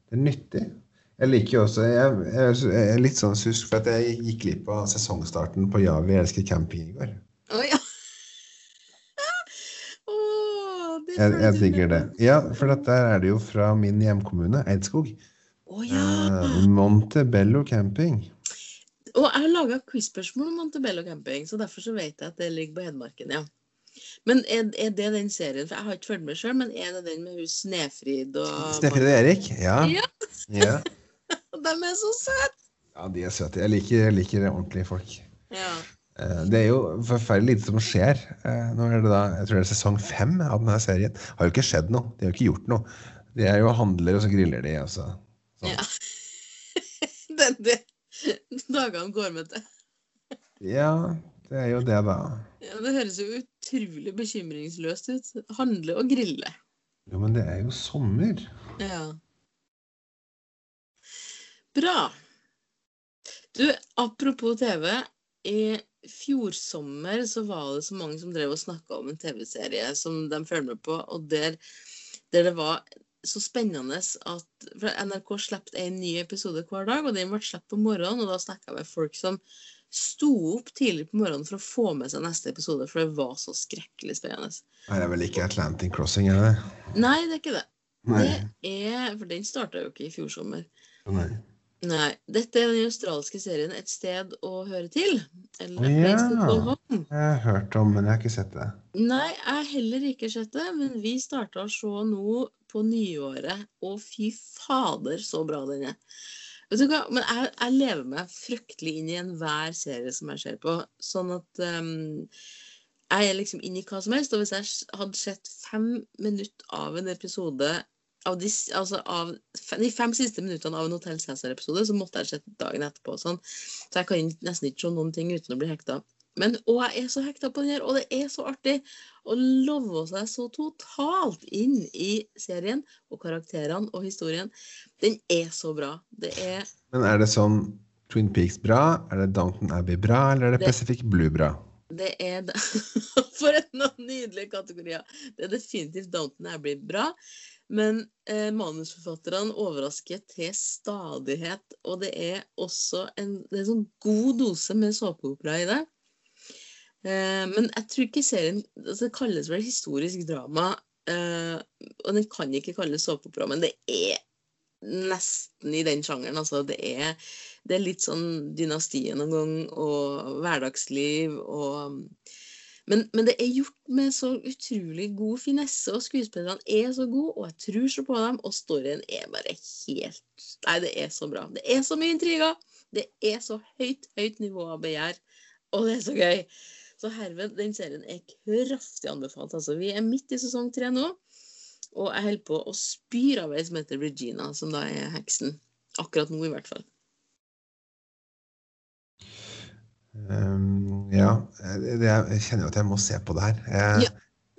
Det er nyttig. Jeg liker jo også Jeg, jeg, jeg er litt sånn susk for at jeg gikk glipp av sesongstarten på Ja, vi elsker camping i går. Å ja. oh, Jeg, jeg digger det. Ja, for dette er det jo fra min hjemkommune, Eidskog. Å ja. Eh, Montebello camping. Og jeg har laga quiz-spørsmål om Montebello camping, så derfor så vet jeg at det ligger på Hedmarken, ja. Men er, er det den serien? For jeg har ikke fulgt med sjøl, men er det den med hun Snefrid og Snefrid og Erik? Ja. Ja. ja. De er så søte! Ja, de er søte. Jeg liker, jeg liker ordentlige folk. Ja. Eh, Det er jo forferdelig lite som skjer. Eh, Nå er det da, jeg tror det er sesong fem av denne serien. Har jo ikke skjedd noe. De har jo ikke gjort noe. De er jo handler, og så griller de. Og så. Sånn. ja. det, det. Dagene går med til. Ja, det er jo det, da. Ja, det høres jo utrolig bekymringsløst ut. Handle og grille. Jo, men det er jo sommer. Ja. Bra. Du, apropos TV. I fjor sommer så var det så mange som drev og snakka om en TV-serie som de følger med på, og der, der det var så spennende at NRK slapp en ny episode hver dag, og den ble sluppet på morgenen, og da snakka jeg med folk som sto opp tidlig på morgenen for å få med seg neste episode, for det var så skrekkelig spennende. Det er vel ikke Atlantic Crossing, er det? Nei, det er ikke det. Nei. Det er, For den starta jo ikke i fjor sommer. Nei. Nei. Dette er den australske serien 'Et sted å høre til'. Eller oh, ja. Jeg har hørt om, men jeg har ikke sett det. Nei, jeg har heller ikke sett det, men vi starta å se nå på nyåret, og fy fader, så bra den er. Vet du hva, men jeg, jeg lever meg fryktelig inn i enhver serie som jeg ser på, sånn at um, jeg er liksom inn i hva som helst, og hvis jeg hadde sett fem minutter av en episode av de, altså av de fem siste minuttene av en Hotell Cæsar-episode, så måtte jeg sett dagen etterpå. Sånn. Så jeg kan nesten ikke se noen ting uten å bli hekta. Men og jeg er så hekta på den her, og det er så artig å love seg så totalt inn i serien og karakterene og historien. Den er så bra. Det er Men er det sånn Twin Peaks bra? Er det Downton Abbey bra? Eller er det Det- Pacific Blue bra? Det er det. For en noen nydelige kategorier. Det er definitivt Downton Abbey bra. Men eh, manusforfatterne overrasker til stadighet. Og det er også en, det er en sånn god dose med såpeopera i det. Eh, men jeg tror ikke serien altså Det kalles vel historisk drama. Eh, og den kan ikke kalles såpeopera, men det er nesten i den sjangeren. Altså, det er, det er litt sånn Dynastiet noen gang, og hverdagsliv og men, men, det er gjort med så utrolig god finesse, og skuespillerne er så gode, og jeg tror så på dem, og storyen er bare helt Nei, det er så bra. Det er så mye intriger. Det er så høyt, høyt nivå av begjær, og det er så gøy. Så herved, den serien er kraftig anbefalt. Altså, vi er midt i sesong tre nå. Og jeg holder på å spyr av ei som heter Regina, som da er heksen. Akkurat nå, i hvert fall. Um, ja. Det, jeg kjenner jo at jeg må se på det her. Jeg, ja.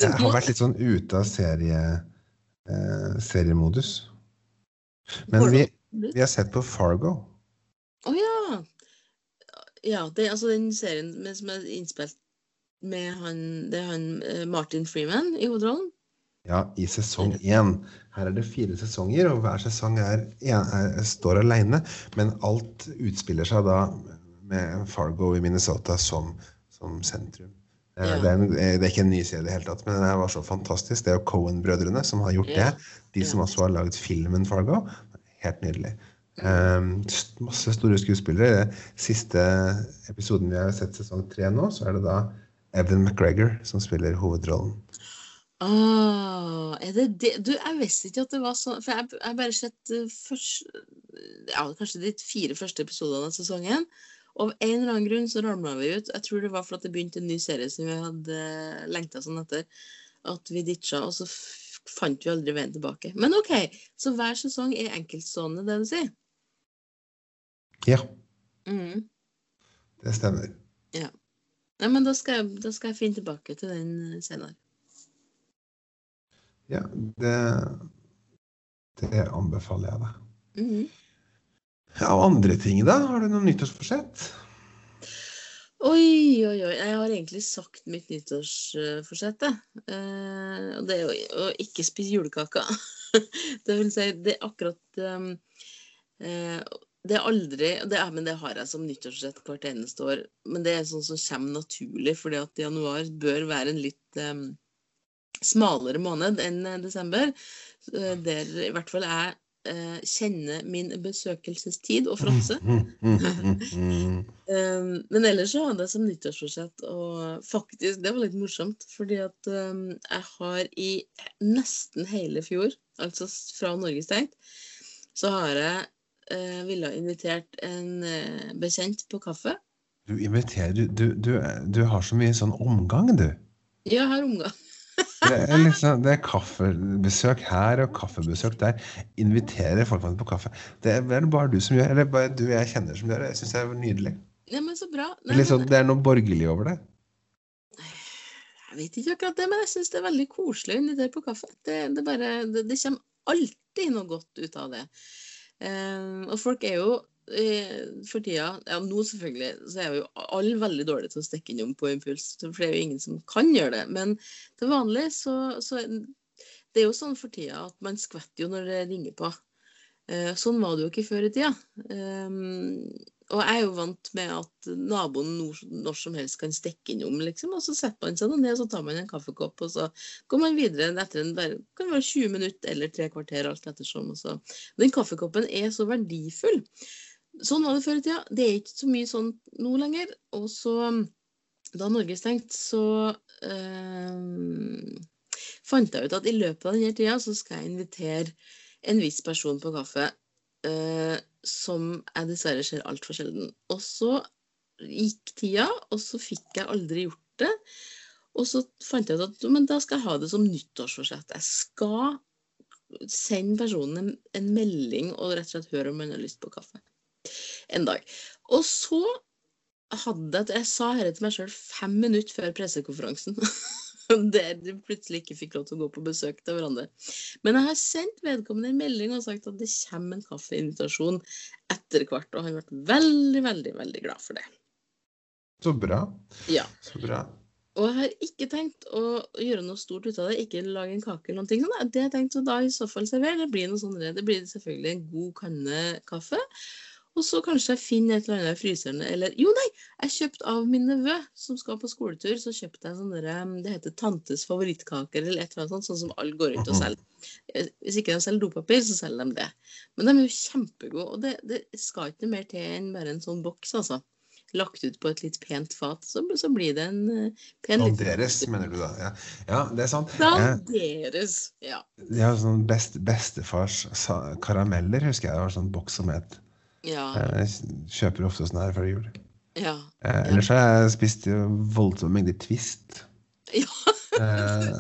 jeg har vært litt sånn ute av serie, eh, seriemodus. Men vi, vi, har sett på Fargo. Å oh, ja. Ja, det altså den serien som er innspilt med han, det er han eh, Martin Freeman i hovedrollen. Ja, i sesong én. Her er det fire sesonger, og hver sesong er, er, står alene. Men alt utspiller seg da med Fargo i Minnesota som, som sentrum. Eh, ja. Det, er en, det, er ikke en ny serie i det hele tatt, men den var så fantastisk. Det er jo Cohen-brødrene som har gjort ja. det. De som også har laget filmen Fargo. Helt nydelig. Um, masse store skuespillere. Siste episoden vi har sett sesong tre nå, så er det da Evan McGregor som spiller hovedrollen. Oh, er det det? Du, jeg visste ikke at det var sånn. For jeg har bare sett uh, først, ja, kanskje de fire første episodene av sesongen. Og av en eller annen grunn så ramla vi ut. Jeg tror det var fordi det begynte en ny serie som vi hadde uh, lengta sånn etter. At vi ditcha, og så fant vi aldri veien tilbake. Men OK, så hver sesong er enkeltstående, det du sier? Ja. Mm. Det stemmer. Ja. Nei, men da skal, jeg, da skal jeg finne tilbake til den uh, senere. Ja, det, det anbefaler jeg deg. Mm. Ja, og andre ting, da? Har du noe nyttårsforsett? Oi, oi, oi. Jeg har egentlig sagt mitt nyttårsforsett, eh, og det er jo å ikke spise julekaker. det vil si, det er akkurat um, eh, Det er aldri det er, Men det har jeg som nyttårsrett hvert eneste år. Men det er sånn som kommer naturlig, fordi at januar bør være en litt um, smalere måned enn eh, desember. Eh, der i hvert fall jeg uh, kjenner min besøkelsestid og fråtse. Men ellers så hadde jeg som nyttårsforsett og faktisk Det var litt morsomt, fordi at jeg har i nesten hele fjor, altså fra Norge stengt, så har jeg eh, ville invitert en bekjent på kaffe. Du inviterer du, du, du, har så mye sånn omgang, du. Ja, jeg har omgang. Det er, liksom, det er kaffebesøk her og kaffebesøk der. Inviterer folk på kaffe. Det er det bare du som gjør, eller bare du jeg kjenner som gjør det. Jeg syns det er nydelig. Ja, men så bra. Nei, liksom, det er noe borgerlig over det. Jeg vet ikke akkurat det, men jeg syns det er veldig koselig å invitere på kaffe. Det, det, bare, det, det kommer alltid noe godt ut av det. Um, og folk er jo for tida Ja, nå selvfølgelig så er jo alle veldig dårlige til å stikke innom på impuls, for det er jo ingen som kan gjøre det. Men til vanlig så, så Det er jo sånn for tida at man skvetter jo når det ringer på. Eh, sånn var det jo ikke før i tida. Um, og jeg er jo vant med at naboen når som helst kan stikke innom, liksom. Og så setter man seg ned, og så tar man en kaffekopp, og så går man videre etter en bare, kan være 20 minutter eller tre kvarter, alt ettersom. Og så. Den kaffekoppen er så verdifull. Sånn var det før i tida. Det er ikke så mye sånn nå lenger. Og så, da Norge stengte, så øh, fant jeg ut at i løpet av denne tida så skal jeg invitere en viss person på kaffe øh, som jeg dessverre ser altfor sjelden. Og så gikk tida, og så fikk jeg aldri gjort det. Og så fant jeg ut at men da skal jeg ha det som nyttårsforsett. Jeg skal sende personen en, en melding og rett og slett høre om han har lyst på kaffe en dag. Og så hadde jeg Jeg sa dette til meg sjøl fem minutter før pressekonferansen. Der dere plutselig ikke fikk lov til å gå på besøk til hverandre. Men jeg har sendt vedkommende en melding og sagt at det kommer en kaffeinvitasjon etter hvert. Og han ble veldig, veldig, veldig glad for det. Så bra. Ja. Så bra. Og jeg har ikke tenkt å gjøre noe stort ut av det, ikke lage en kake eller noen ting. Det jeg tenkt å da i så fall servere, det blir noe sånn, det blir selvfølgelig en god kanne kaffe. Og så kanskje jeg finner et eller annet i fryseren. Eller jo, nei! Jeg kjøpte av min nevø som skal på skoletur, så kjøpte jeg sånne der, um, Det heter Tantes favorittkaker eller et eller annet sånt, sånn som alle går rundt og Mhm. selger. Eh, Hvis ikke de selger dopapir, så selger de det. Men de er jo kjempegode, og det, det skal ikke mer til enn bare en sånn boks, altså. Lagt ut på et litt pent fat, så, så blir det en eh, pen liten- Danderes, mener du da? Ja, ja det er sant. Danderes. Ja. jeg har sånn best, bestefars karameller, husker jeg. Det var sånn boks som het. Ja. Jeg kjøper ofte sånn her før jul. ja. Eh, ellers har jeg spist eh, voldsomme mengder Twist. Ja. Eh,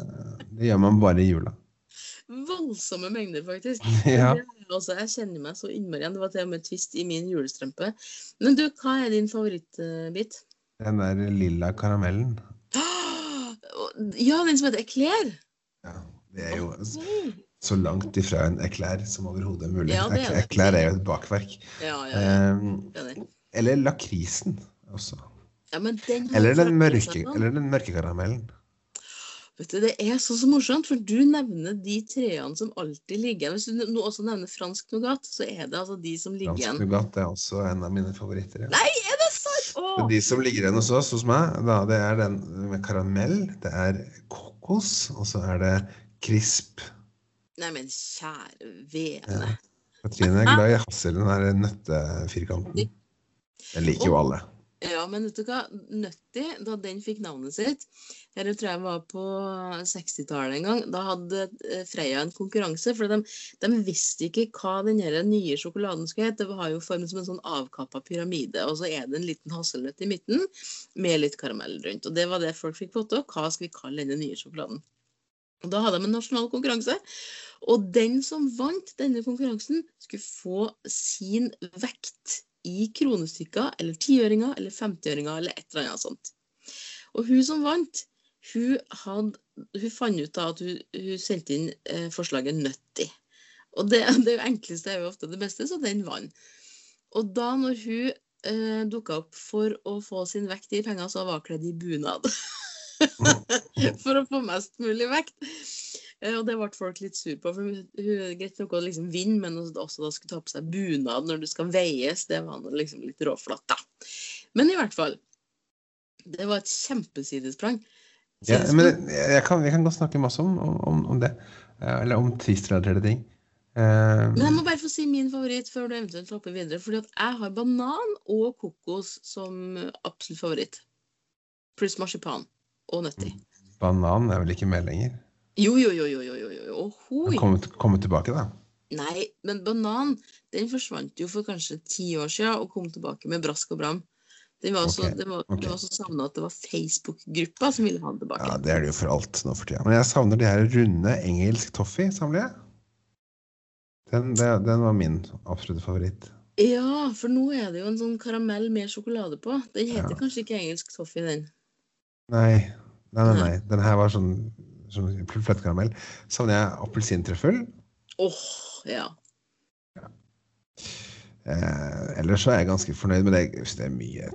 det gjør man bare i jula. Voldsomme mengder, faktisk. Ja. Også, jeg kjenner meg så innmari igjen. Det var til og med twist i min julestrømpe. Men du, hva er din favorittbit? Den der lilla karamellen. Ja, den som heter Eclair. Ja, det er jo Mm. Så langt ifra en eklær som overhodet mulig. Ja, er. Eklær er jo et bakverk. Ja, ja. Eh, eller lakrisen også. ja men den Eller den, mørke, eller den mørke karamellen. Vet du, Det er så, så morsomt, for du nevner de treene som alltid ligger igjen. Hvis du nå også nevner fransk nougat, så er det altså de som ligger igjen. Fransk nougat er også en av mine favoritter. Ja. Nei, er det sant?! Åh! de som ligger igjen hos oss, hos meg, da, det er den med karamell, det er kokos, og så er det krisp. Nei, men kjære vene. Ja. Katrine er glad i hassel, den der nøttefirkanten. Den liker jo alle. Ja, men vet du hva? Nøtti, da den fikk navnet sitt jeg tror jeg var på 60-tallet en gang. Da hadde eh, Freia en konkurranse. For de, de visste ikke hva den nye sjokoladen skulle hete. Det har jo formen som en sånn avkappa pyramide. Og så er det en liten hasselnøtt i midten med litt karamell rundt. Og det var det folk fikk vote. Hva skal vi kalle denne nye sjokoladen? Og Da hadde de en nasjonal konkurranse. Og den som vant denne konkurransen, skulle få sin vekt i kronestykker eller tiøringer eller femtiøringer eller et eller annet sånt. Og hun som vant, hun, hadde, hun fant ut at hun, hun sendte inn eh, forslaget 'nøtti'. Og det, det enkleste er jo ofte det beste, så den vant. Og da når hun eh, dukka opp for å få sin vekt i penger, så var hun kledd i bunad. for å få mest mulig vekt. Eh, Og det ble folk litt sur på. for hun, hun Greit nok å liksom vinne, men også, da skulle ta på seg bunad når du skal veies. Det var liksom litt råflatt, da. Men i hvert fall. Det var et kjempesidesprang. Ja, men jeg, jeg kan, jeg, kan godt snakke masse om, om, om det. Eh, Eller om twist-relaterte ting. Uh, Men jeg må bare få si min favoritt før du eventuelt hopper videre. fordi at jeg har banan og kokos som absolutt favoritt. Pluss marsipan og nøtti. banan er vel ikke med lenger? Jo, jo, jo, jo, jo, jo. Ohoi. Komme, komme tilbake, da. Nei, men banan den forsvant jo for kanskje ti år siden og kom tilbake med brask og bram. Den var så, okay, det var, ok. det var så savna at det var Facebook-gruppa som ville ha den tilbake. Ja, Det er det jo for alt nå for tida. Men jeg savner de her runde engelsk toffee, samler jeg. Den, den, den var min absolutte favoritt. Ja, for nå er det jo en sånn karamell med sjokolade på. Den heter Ja. kanskje ikke engelsk toffee, den. Nei, nei. Nei. nei. Den her var sånn, sånn fløtekaramell, Savner jeg appelsintrøffel. Åh, ja. Eh, ellers så er jeg ganske fornøyd med det. Hvis Det er mye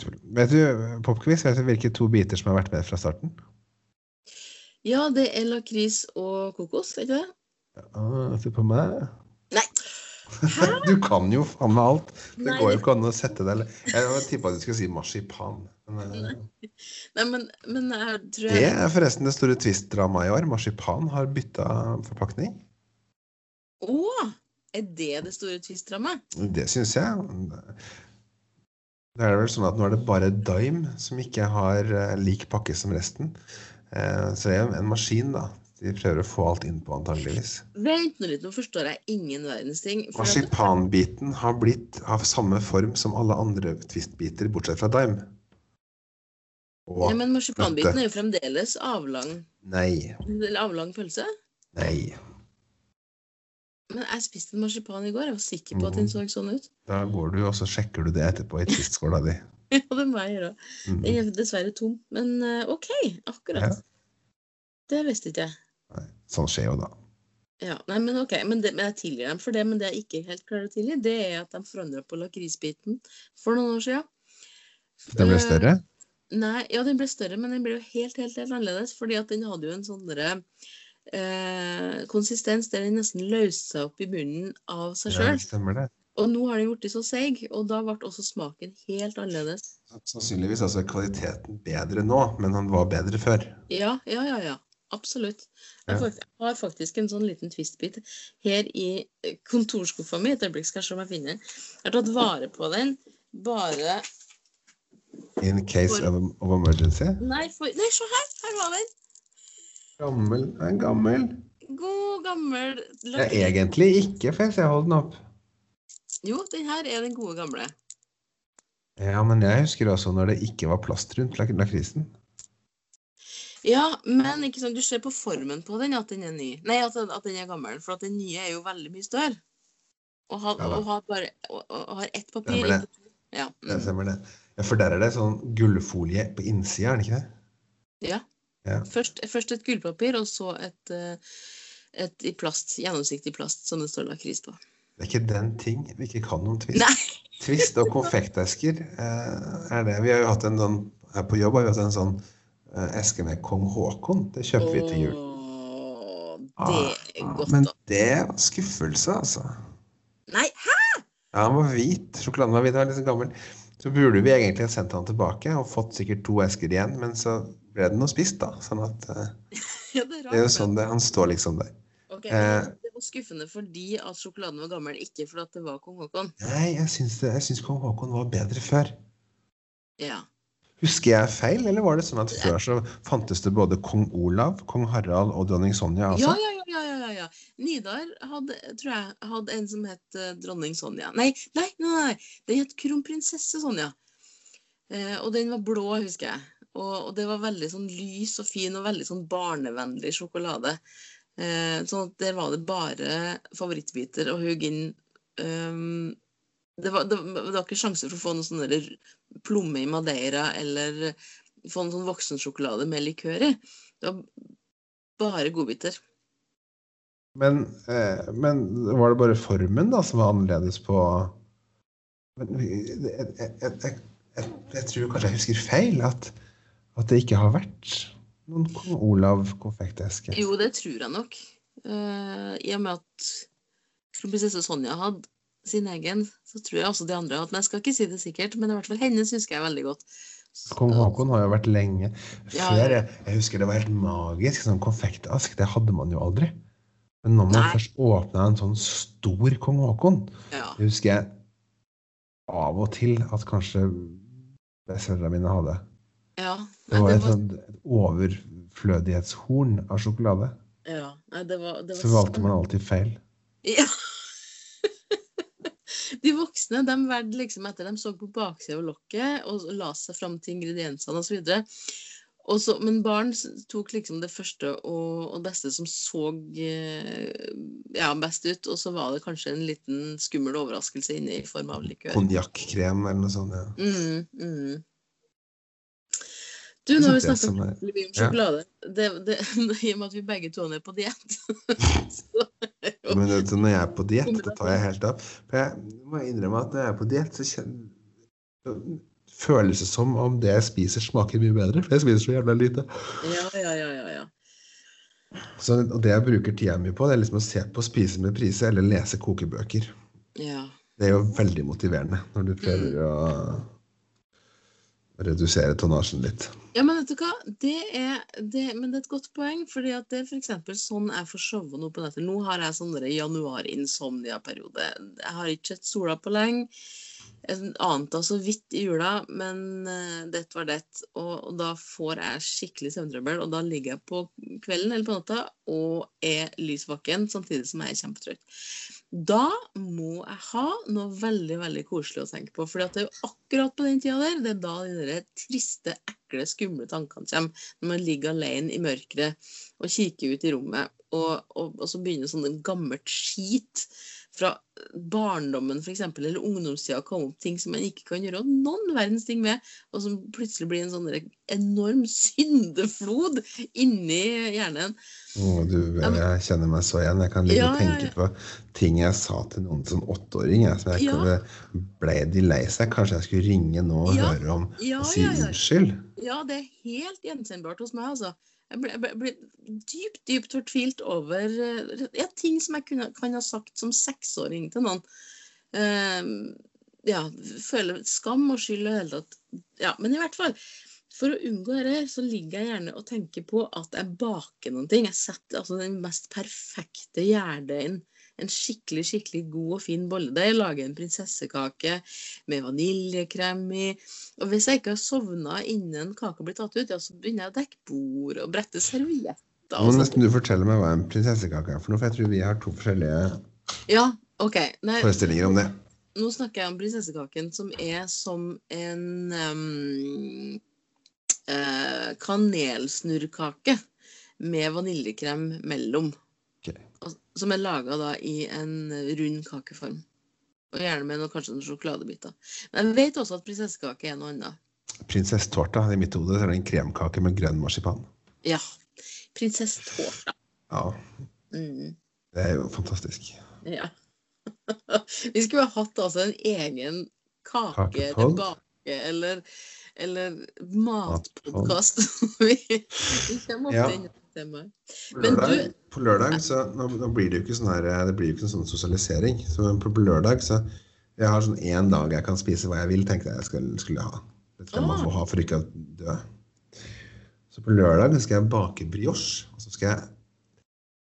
tull. Vet du, Popquiz, vet du hvilke to biter som har vært med fra starten? Ja, det er lakris og kokos, er ikke det? Ah, se på meg. Nei. Hæ? Du kan jo faen meg alt. Det Nei, går jo ikke an å sette eller Jeg tippa du skulle si marsipan. Nei, men, men jeg tror det er forresten det store twist-dramaet i år. Marsipan har bytta forpakning. Å! Er det det store twist-dramaet? Det syns jeg. Det er vel sånn at nå er det bare Dime som ikke har eh, lik pakke som resten. Eh, så det er jo en maskin, da. De prøver å få alt innpå, antageligvis. Vent nå litt, nå forstår jeg ingen verdens ting. Marsipanbiten har blitt av samme form som alle andre Twist-biter, bortsett fra Dime. Ja, men marsipanbiten er jo fremdeles avlang, Nei. avlang pølse. Nei. Men jeg spiste en marsipan i går. Jeg var sikker på at den Mm. så sånn ut. Da går du, og så sjekker du det etterpå i Twist-skåla di. Ja, det må jeg gjøre. Mm. Den er dessverre tom. Men eh, OK, akkurat. Ja. Det visste ikke jeg. Nei, Sånn skjer jo da. Ja, nei, men ok, men, det, men jeg tilgir dem for det. Men det jeg ikke helt klarer å tilgi, det er at de forandra på lakrisbiten for noen år siden. Den ble større? større? Nei, ja, den ble større, men den ble jo helt, helt, helt annerledes. Fordi at den hadde jo en sånn derre eh, konsistens der den nesten løste seg opp i bunnen av seg Ja, sjøl. stemmer det. Og nå har den blitt så seig, og da ble også smaken helt annerledes. Sannsynligvis altså kvaliteten bedre nå, men han var bedre før. Ja, ja, ja. ja. Absolutt. Jeg Ja. har faktisk en sånn liten twistbit her i kontorskuffa mi. Et øyeblikk skal jeg se om jeg finner den. Jeg har tatt vare på den bare In case For- of, of emergency. Nei, for... Nei se her! Her var den. Gammel, en gammel. God, gammel Ja, er egentlig ikke, for jeg ser hold den opp. Jo, den her er den gode gamle. Ja, men jeg husker også når det ikke var plast rundt lak lakrisen. Ja, men ikke sånn, du ser på formen på den at den er ny. Nei, at, at den er gammel. For at den nye er jo veldig mye større. Og har, Ja og har bare og, og har ett papir. Stemmer det. Ja. Mm. Det Mm. stemmer det. Ja, for der er det sånn gullfolie på innsida, er det ikke det? ja. Ja. Først, først et gullpapir, og så et, eh, et i plast, gjennomsiktig plast som det står lakris på. Det er ikke den ting vi ikke kan om Twist. Nei! Twist og konfektesker eh, er det. Vi har jo hatt en sånn her på jobb har vi hatt en sånn eh, eske med kong Haakon. Det kjøper vi til jul. Det er Ah, godt, Men da. det var skuffelse, altså. Nei, hæ? Ja, han var hvit. Sjokoladen var hvit. Han var liksom gammel. Så burde vi egentlig ha sendt han tilbake og fått sikkert to esker igjen, men så ble det noe spist, da. Sånn at uh, Ja, det er rart. Det er jo sånn det Han står liksom der. Ok, Eh. det var skuffende fordi at sjokoladen var gammel, ikke fordi at det var kong Haakon. Nei, jeg syns, det, jeg syns kong Haakon var bedre før. Ja. Husker jeg feil, eller var det sånn at før så fantes det både kong Olav, kong Harald og dronning Sonja Ja, ja, ja, ja, ja, ja. Nidar hadde, tror jeg, hadde en som het eh, dronning Sonja. Nei, nei, nei, nei. den het kronprinsesse Sonja. Eh, og den var blå, husker jeg. Og, og det var veldig sånn lys og fin og veldig sånn barnevennlig sjokolade. Eh, sånn at der var det bare favorittbiter å hugge inn. ehm, det, var, det, det var ikke sjanse for å få noe sånn plomme i madeira eller få noen sånn voksensjokolade med likør i. Det var bare godbiter. Men, eh, men var det bare formen da som var annerledes på men, jeg, jeg, jeg, jeg, jeg, tror kanskje jeg husker feil, at, at det ikke har vært noen kong Olav konfekteske. Jo, det tror jeg nok. Uh, I og med at kronprinsesse Sonja hadde sin egen, så tror jeg også de andre hadde. Men jeg skal ikke si det sikkert, men i hvert fall hennes husker jeg veldig godt. Kong Haakon har jo vært lenge. Før, ja. jeg, husker det var helt magisk. Sånn konfektask, det hadde man jo aldri. Men når man Nei. først åpna en sånn stor kong Haakon, Ja. det husker jeg av og til at kanskje besteforeldrene mine hadde. ja. Det Nei, var det et var, sånt overflødighetshorn av sjokolade. ja. Nei, det var, det var Så valgte man alltid feil. Ja. De voksne de valgte liksom etter de så på baksida av lokket og la seg fram til ingrediensene osv. Og så, men barn tok liksom det første og, og beste som så eh, ja, best ut. Og så var det kanskje en liten skummel overraskelse inne i form av likør. Konjakkrem eller noe sånt. Ja. Mm, mm. Du, nå har vi snakker er- mye om sjokolade. Det, det, I og med at vi begge to er på diett. Men vet du, når jeg er på diett, det tar jeg helt av. For jeg må innrømme at når jeg er på diett, så kjenner føles det som om det jeg spiser, smaker mye bedre. For jeg spiser så jævla lite. ja, ja, ja, ja, ja. Så, og det jeg bruker tida mi på, det er liksom å se på Spise med prise eller lese kokebøker. ja. Det er jo veldig motiverende når du prøver å redusere tonnasjen litt. Ja, men vet du hva? Det er, det, men det er et godt poeng. fordi at det er eksempel sånn jeg får showa nå på nettet. Nå har jeg sånn januar-insomnia-periode. Jeg har ikke sett sola på lenge. Jeg ante så vidt i jula, men uh, det var det. Og, og da får jeg skikkelig søvntrøbbel. Og da ligger jeg på kvelden eller på natta og er lys samtidig som jeg er kjempetrøtt. Da må jeg ha noe veldig veldig koselig å tenke på. For det er jo akkurat på den tida der, det er da de der triste, ekle, skumle tankene kommer. Når man ligger alene i mørket og kikker ut i rommet, og, og, og så begynner sånn gammelt skit fra barndommen for eksempel, eller ungdomstida komme opp ting som man ikke kan gjøre noen verdens ting med, og som plutselig blir en sånn enorm syndeflod inni hjernen. Oh, du, jeg kjenner meg så igjen. Jeg kan ligge Ja, og tenke på ting jeg sa til noen som åtteåring. jeg, Som jeg Ja. kunne, ble de lei seg? Kanskje jeg skulle ringe nå og Ja, høre om Ja, og si ja, ja. unnskyld? Ja, det er helt gjenkjennbart hos meg, altså. Jeg ble, ble, ble dypt, dypt fortvilt over eh, ja, ting som jeg kunne, kan ha sagt som seksåring til noen. Uh, ja, føler skam og skyld og hele tatt. Ja, men i hvert fall. For å unngå dette, så ligger jeg gjerne og tenker på at jeg baker noen ting. Jeg setter altså den mest perfekte gjærdeigen. En skikkelig skikkelig god og fin bolledeig. Lager en prinsessekake med vaniljekrem i. Og hvis jeg ikke har sovna innen kaka blir tatt ut, ja, så begynner jeg å dekke bord og brette servietter. Nå må nesten du fortelle meg hva en prinsessekake er for noe, for jeg tror vi har to forskjellige Ja, okay. Nei, forestillinger om det. nå snakker jeg om prinsessekaken som er som en um, uh, kanelsnurrkake med vaniljekrem mellom. Som er laga i en rund kakeform. Og gjerne med noe, kanskje noen sjokoladebiter. Men jeg vet også at prinsessekake er noe annet. Prinsessetårta. I mitt hode er det en kremkake med grønn marsipan. Ja. Prinsessetårta. Ja, Mm. det er jo fantastisk. Ja. Vi skulle ha hatt altså en egen kake eller Kakepod. bake eller, eller matpodkast. vi, vi kommer ofte Ja. Inn Men. På lørdag, du- på lørdag så nå, nå blir det jo ikke sånn her Det blir jo ikke en sånn sosialisering. Så på, lørdag så Jeg har sånn én dag jeg kan spise hva jeg vil, tenkte jeg jeg skulle, skulle ha. Det skal man Ah. få ha for ikke å dø. Så på lørdag skal jeg bake brioche. Og så skal jeg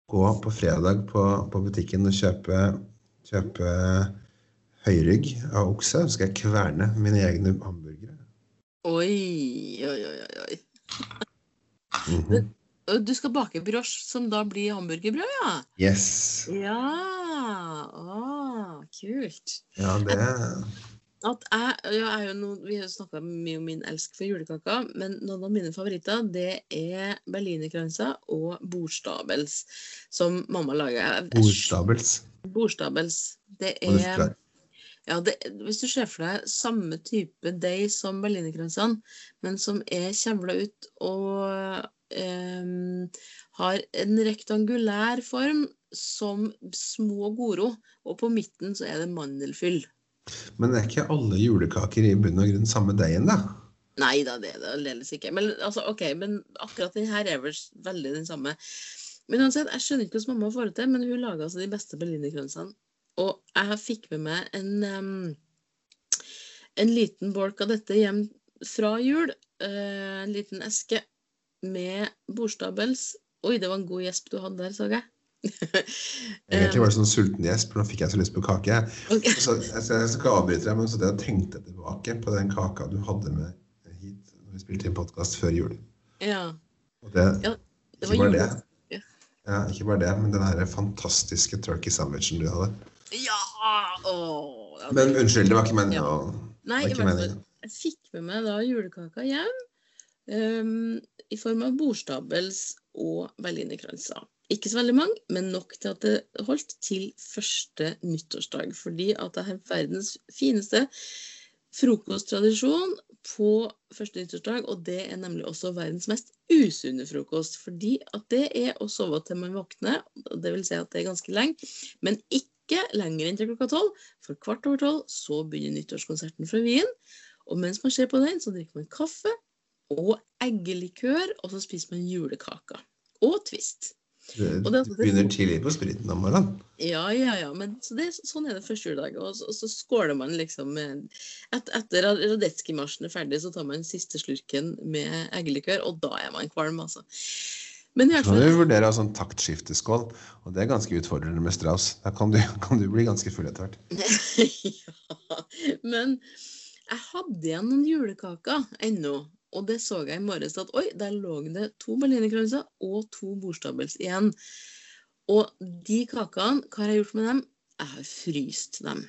gå på fredag på, på butikken og kjøpe, kjøpe høyrygg av okse. Så skal jeg kverne mine egne hamburgere. Oi, oi, oi, oi, Mm Mhm. Du skal bake brioche, som da blir hamburgerbrød, ja? Yes. Ja. Å, kult. Ja, det At jeg, jeg er jo noe, Vi har snakka mye om min elsk for julekaker, men noen av mine favoritter det er berlinerkranser og bordstabels, som mamma lager. Bordstabels. Bordstabels. Det er skal- ja, det, Hvis du ser for deg samme type deig som berlinerkransene, men som er kjevla ut og em, har en rektangulær form som små Goro, og på midten så er det mandelfyll. Men er ikke alle julekaker i bunn og grunn samme deigen, da? Nei da, det er det aldeles ikke. Men, altså, okay, men akkurat den her er vel veldig den samme. Men uansett, jeg skjønner ikke hvordan mamma får det til, men hun lager altså de beste berlinerkransene. Og jeg fikk med meg en, um, en liten bolk av dette hjem fra jul. Uh, en liten eske med bordstabels. Oi, det var en god gjesp du hadde der, så jeg. Egentlig var det sånn sulten gjesp, for nå fikk jeg så lyst på kake. Okay. Så, jeg, skal- jeg skal ikke avbryte deg, men så det jeg tenkte tilbake på den kaka du hadde med hit når vi spilte inn podkast før jul. Ja. Og det, Ja, det ikke var bare det. Ja. Ja, ikke bare det, men den her fantastiske turkey sandwichen du hadde. Ja, Men unnskyld, det var ikke meningen Ja. Nei, ikke meningen. Jeg fikk med meg da julekaka hjem um, i form av bordstabels og berlinerkranser. Ikke så veldig mange, men nok til at det holdt til første nyttårsdag. Fordi at det er verdens fineste frokosttradisjon på første nyttårsdag, og det er nemlig også verdens mest usunne frokost. Fordi at det er å sove til man våkner, det vil si at det er ganske lenge, men ikke lenger enn til klokka tolv. For kvart over tolv så begynner nyttårskonserten fra Wien. Og mens man ser på den, så drikker man kaffe og eggelikør, og så spiser man julekaker. Og Twist. Du Og det- du begynner tidlig på spriten om morgenen. Ja, ja, ja. Men så det, sånn er det første juledag. Og så, og så skåler man liksom med et, Etter at Radetzky-marsjen er ferdig, så tar man siste slurken med eggelikør, og da er man kvalm, altså. Men jeg kan du vurdere å ha sånn taktskifteskål, og det er ganske utfordrende med Strauss. Da kan du, kan du bli ganske full etter hvert. ja. Men jeg hadde igjen noen julekaker ennå. Og det så jeg i morges at oi, der lå det to berlinerkranser og to bordstabels igjen. Og de kakene, hva har jeg gjort med dem? Jeg har fryst dem.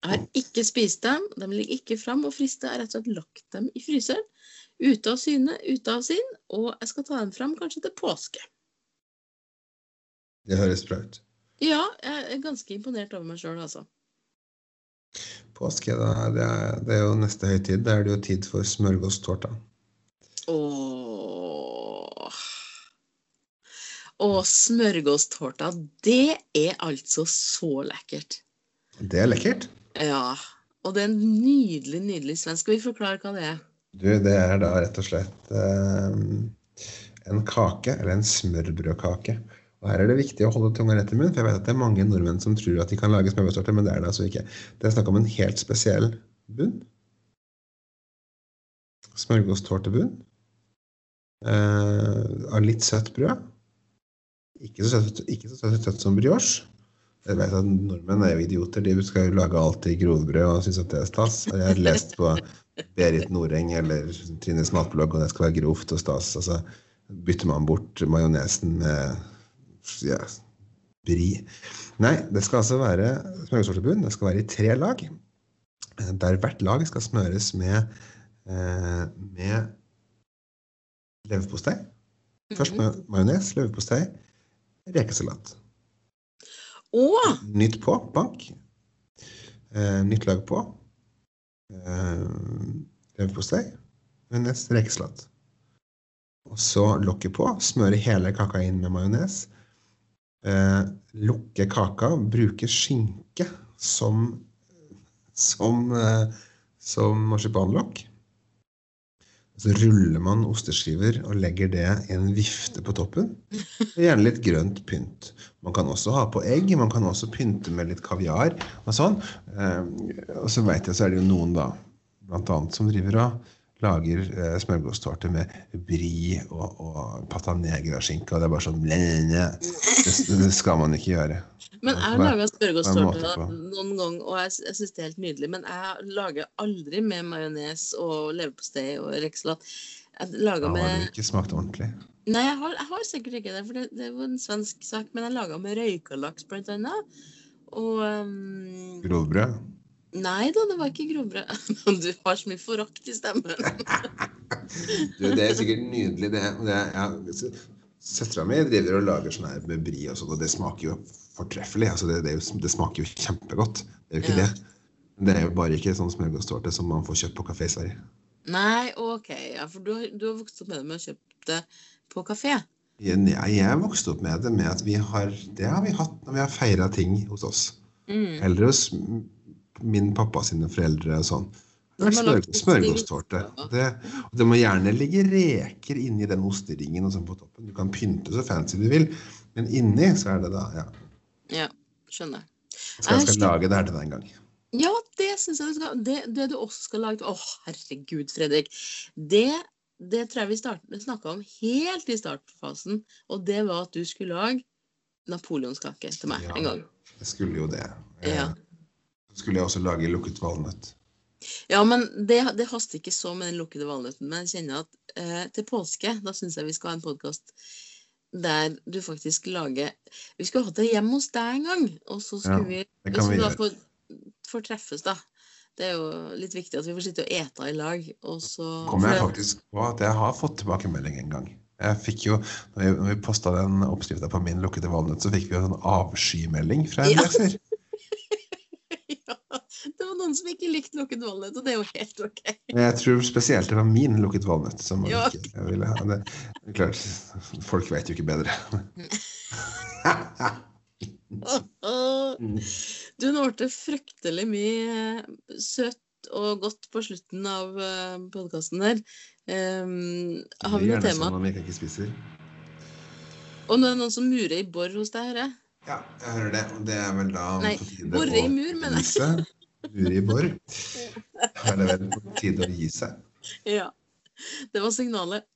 Jeg har ikke spist dem, de ligger ikke fram og frister. Jeg har rett og slett lagt dem i fryseren. Ute av syne, ute av sinn. Og jeg skal ta den fram kanskje til påske. Det høres bra ut. Ja, jeg er ganske imponert over meg sjøl, altså. Påske, da, det er, det er jo neste høytid. Da er det jo tid for smørgåstårta. Åh. Og smørgåstårta, det er altså så lekkert. Det er lekkert. Ja. Og det er en nydelig, nydelig svensk. Skal vi forklare hva det er? Du, det er da rett og slett eh, en kake, eller en smørbrødkake. Og Her er det viktig å holde tunga rett i munnen, for jeg vet at det er mange nordmenn som tror at de kan lage smørbrødtorte, men det er det altså ikke. Det er snakk om en helt spesiell bunn. Smørgåstårtebunn. Eh, av litt søtt brød. Ikke så søtt, ikke så søtt som brioche. Jeg vet at Nordmenn er jo idioter. De skal jo lage alt i grovbrød og synes at det er stas. Og Jeg har lest på Berit Noreng eller Trines matblogg, og det skal være grovt og stas. Og så bytter man bort majonesen med ja, bri. Nei, det skal altså være smørgåstårtebunn. Det skal være i tre lag. eh, Der hvert lag skal smøres med, eh, med leverpostei. Først med majones, leverpostei, rekesalat. Å! Nytt på, bank. Eh, nytt lag på. Eh, leverpostei, majones, rekesalat. Og så lokket på. Smøre hele kaka inn med majones. Eh, lukke kaka. Bruke skinke som, som, eh, som marsipanlokk. Så ruller man osteskiver og legger det i en vifte på toppen. Og Gjerne litt grønt pynt. Man kan også ha på egg. Man kan også pynte med litt kaviar og sånn. Eh, og så vet jeg så er det jo noen, da, blant annet, som driver og lager eh, smørgåstårte med brie og, og pata negra-skinke, og det er bare sånn det, det skal man ikke gjøre. Men jeg har Hva- laga hva er smørgåstårte noen gang, og jeg, jeg syns det er helt nydelig. Men jeg lager aldri med majones og leverpostei og rekesalat. Jeg lager har med det ikke smakt ordentlig. Nei, jeg har, jeg har sikkert ikke det, for det, det var en svensk sak. Men jeg laga med røykalaks, blant annet. Og um, Grovbrød. Nei da, det var ikke grovbrød. Du har så mye forakt i stemmen. Du, det er sikkert nydelig, det. det ja, Søstera mi driver og lager sånn her med brie og sånn, og det smaker jo fortreffelig. Altså, det, det, det smaker jo kjempegodt. Det er jo ikke Ja. det. Det er jo bare ikke sånn smørgåstårte som man får kjøpt på kafé i Sverige. Nei, OK. Ja, for du, du har vokst opp med det med å kjøpe det på kafé. Jeg, jeg vokste opp med det med at vi har Det har vi hatt når vi har feira ting hos oss. Mm. Eller hos min pappa sine foreldre og sånn. Smør, smørgåstårte. Det, og det må gjerne ligge reker inni den osteringen og sånn på toppen. Du kan pynte så fancy du vil, men inni så er det da ja. Ja, skjønner. Jeg skal, jeg Jeg skal lage det her til deg en gang. Ja, det syns jeg du skal. Det, det du også skal lage Å, herregud, Fredrik. Det, det tror jeg vi snakka om helt i startfasen, og det var at du skulle lage napoleonskake til meg Ja. en gang. Jeg skulle jo det. Eh, Ja. Skulle jeg også lage lukket valnøtt. Ja, men det, det haster ikke så med den lukkede valnøtten. Men jeg kjenner at eh, til påske, da syns jeg vi skal ha en podkast der du faktisk lager Vi skulle hatt det hjemme hos deg en gang, og så skulle vi Det vi vi da får, får treffes, da. Det er jo litt viktig at vi får sitte og ete i lag. Og så Kommer jeg faktisk på at jeg har fått tilbakemelding en gang. Jeg fikk jo, når vi, posta den oppskrifta på min lukkede valnøtt, så fikk vi en avskymelding fra en Ja. leser. ja, det var noen som ikke likte lukket valnøtt, og det er jo helt OK. Men Jeg tror spesielt det var min lukket valnøtt som man Ja. ikke ville ha. Det, det er klart, folk vet jo ikke bedre. Du, nå ble fryktelig mye søtt og godt på slutten av podkasten der. Um, har vi noe Gjerne tema? sånn at jeg ikke spiser. Og nå er det noen som murer i bor hos deg, hører jeg. Ja, jeg hører det. Det er vel da Nei, borre i mur, mener jeg. Gi Borg. Da er det vel på tide å gi seg. Ja. Det var signalet.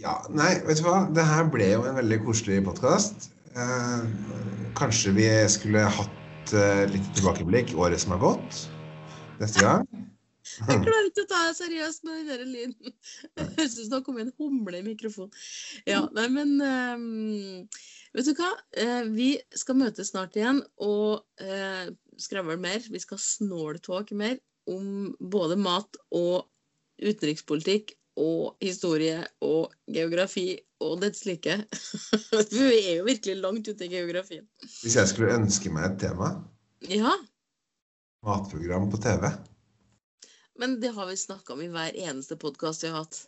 Ja, nei, vet du hva? Det her ble jo en veldig koselig podkast. Eh, kanskje vi skulle hatt eh, litt tilbakeblikk året som har gått, neste gang. Jeg klarer ikke å ta det seriøst med den der lyden. Det høres ut som det har kommet en humle i mikrofonen. Ja, nei, men um, Vet du hva? Eh, vi skal møtes snart igjen og uh, skravle mer. Vi skal snåltåke mer om både mat og utenrikspolitikk og historie og geografi og dets like. vi er jo virkelig langt ute i geografien. Hvis jeg skulle ønske meg et tema, Ja, matprogram på TV men det har vi snakka om i hver eneste podkast vi har hatt.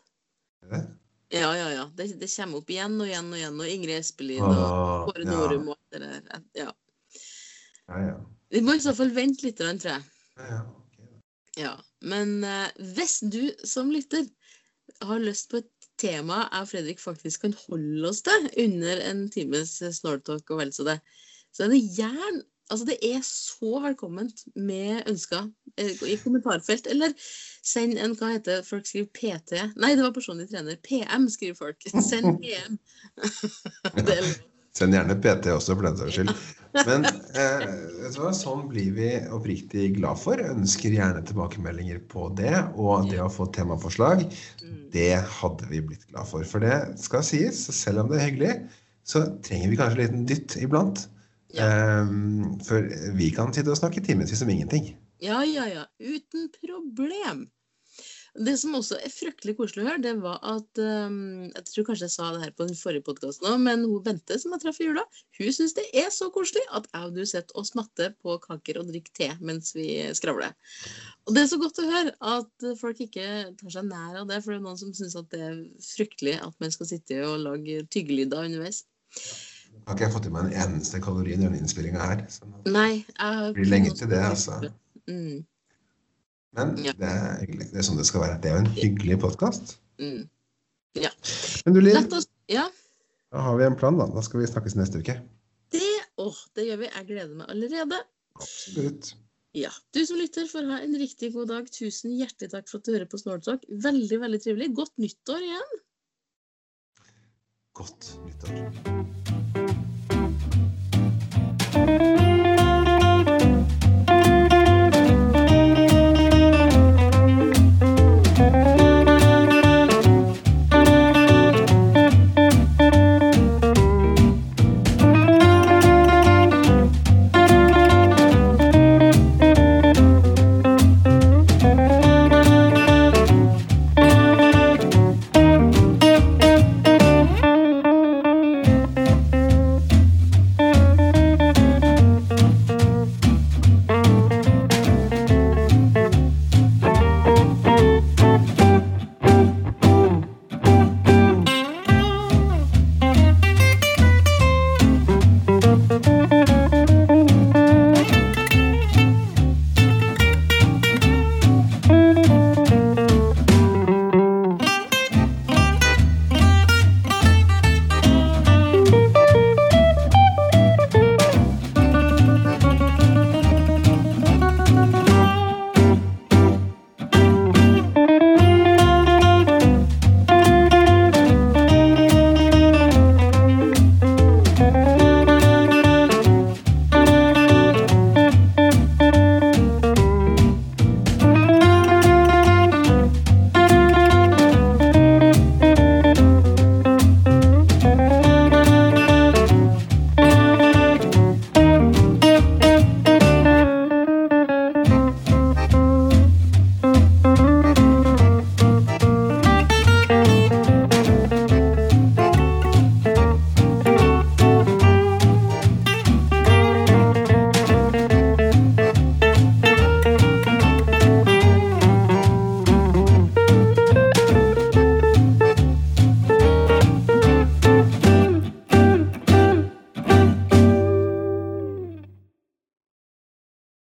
det? Ja, ja, ja. Det, det kommer opp igjen og igjen og igjen. Og Ingrid Espelid og Kåre Norum og det der. Ja. ja, ja. Vi må i så fall vente litt, tror jeg. ja, ja. Ja. Men eh, hvis du som lytter har lyst på et tema jeg Fredrik faktisk kan holde oss til under en times snortalk og vel så det. Så er det gjerne Altså, det er så velkomment med ønsker eh, i kommentarfelt. Eller send en Hva heter? Folk skriver PT. Nei, det var personlig trener. PM skriver folk. Send PM. det er lov. Send gjerne PT også, for den saks skyld. Men eh, sånn blir vi oppriktig glad for. Ønsker gjerne tilbakemeldinger på det. Og det å få temaforslag, Mm. det hadde vi blitt glad for. For det skal sies, selv om det er hyggelig, så trenger vi kanskje en liten dytt iblant. Um, for vi kan sitte og snakke timevis om ingenting. Ja, ja, ja. Uten problem. Det som også er fryktelig koselig å høre, det var at um, Jeg tror kanskje jeg sa det her på den forrige podkasten òg, men hun Bente som jeg traff i jula, hun syns det er så koselig at jeg og du sitter og smatter på kaker og drikker te mens vi skravler. Og det er så godt å høre at folk ikke tar seg nær av det, for det er noen som syns at det er fryktelig at man skal sitte og lage tyggelyder underveis. Jeg har ikke fått i meg en eneste kalori i denne innspillinga her. Så det jeg blir lenge til det, altså. Mm, Men Ja. det er hyggelig. Det er sånn det skal være. Det er jo en hyggelig podkast. mm. Men du, Linn, Ja. da har vi en plan, da. Da skal vi snakkes neste uke. Det, åh, det gjør vi. Jeg gleder meg allerede. Absolutt. Ja, Du som lytter, får ha en riktig god dag. Tusen hjertelig takk for at du hører på Snåltalk. Veldig veldig trivelig. Godt nyttår igjen. Godt nyttår.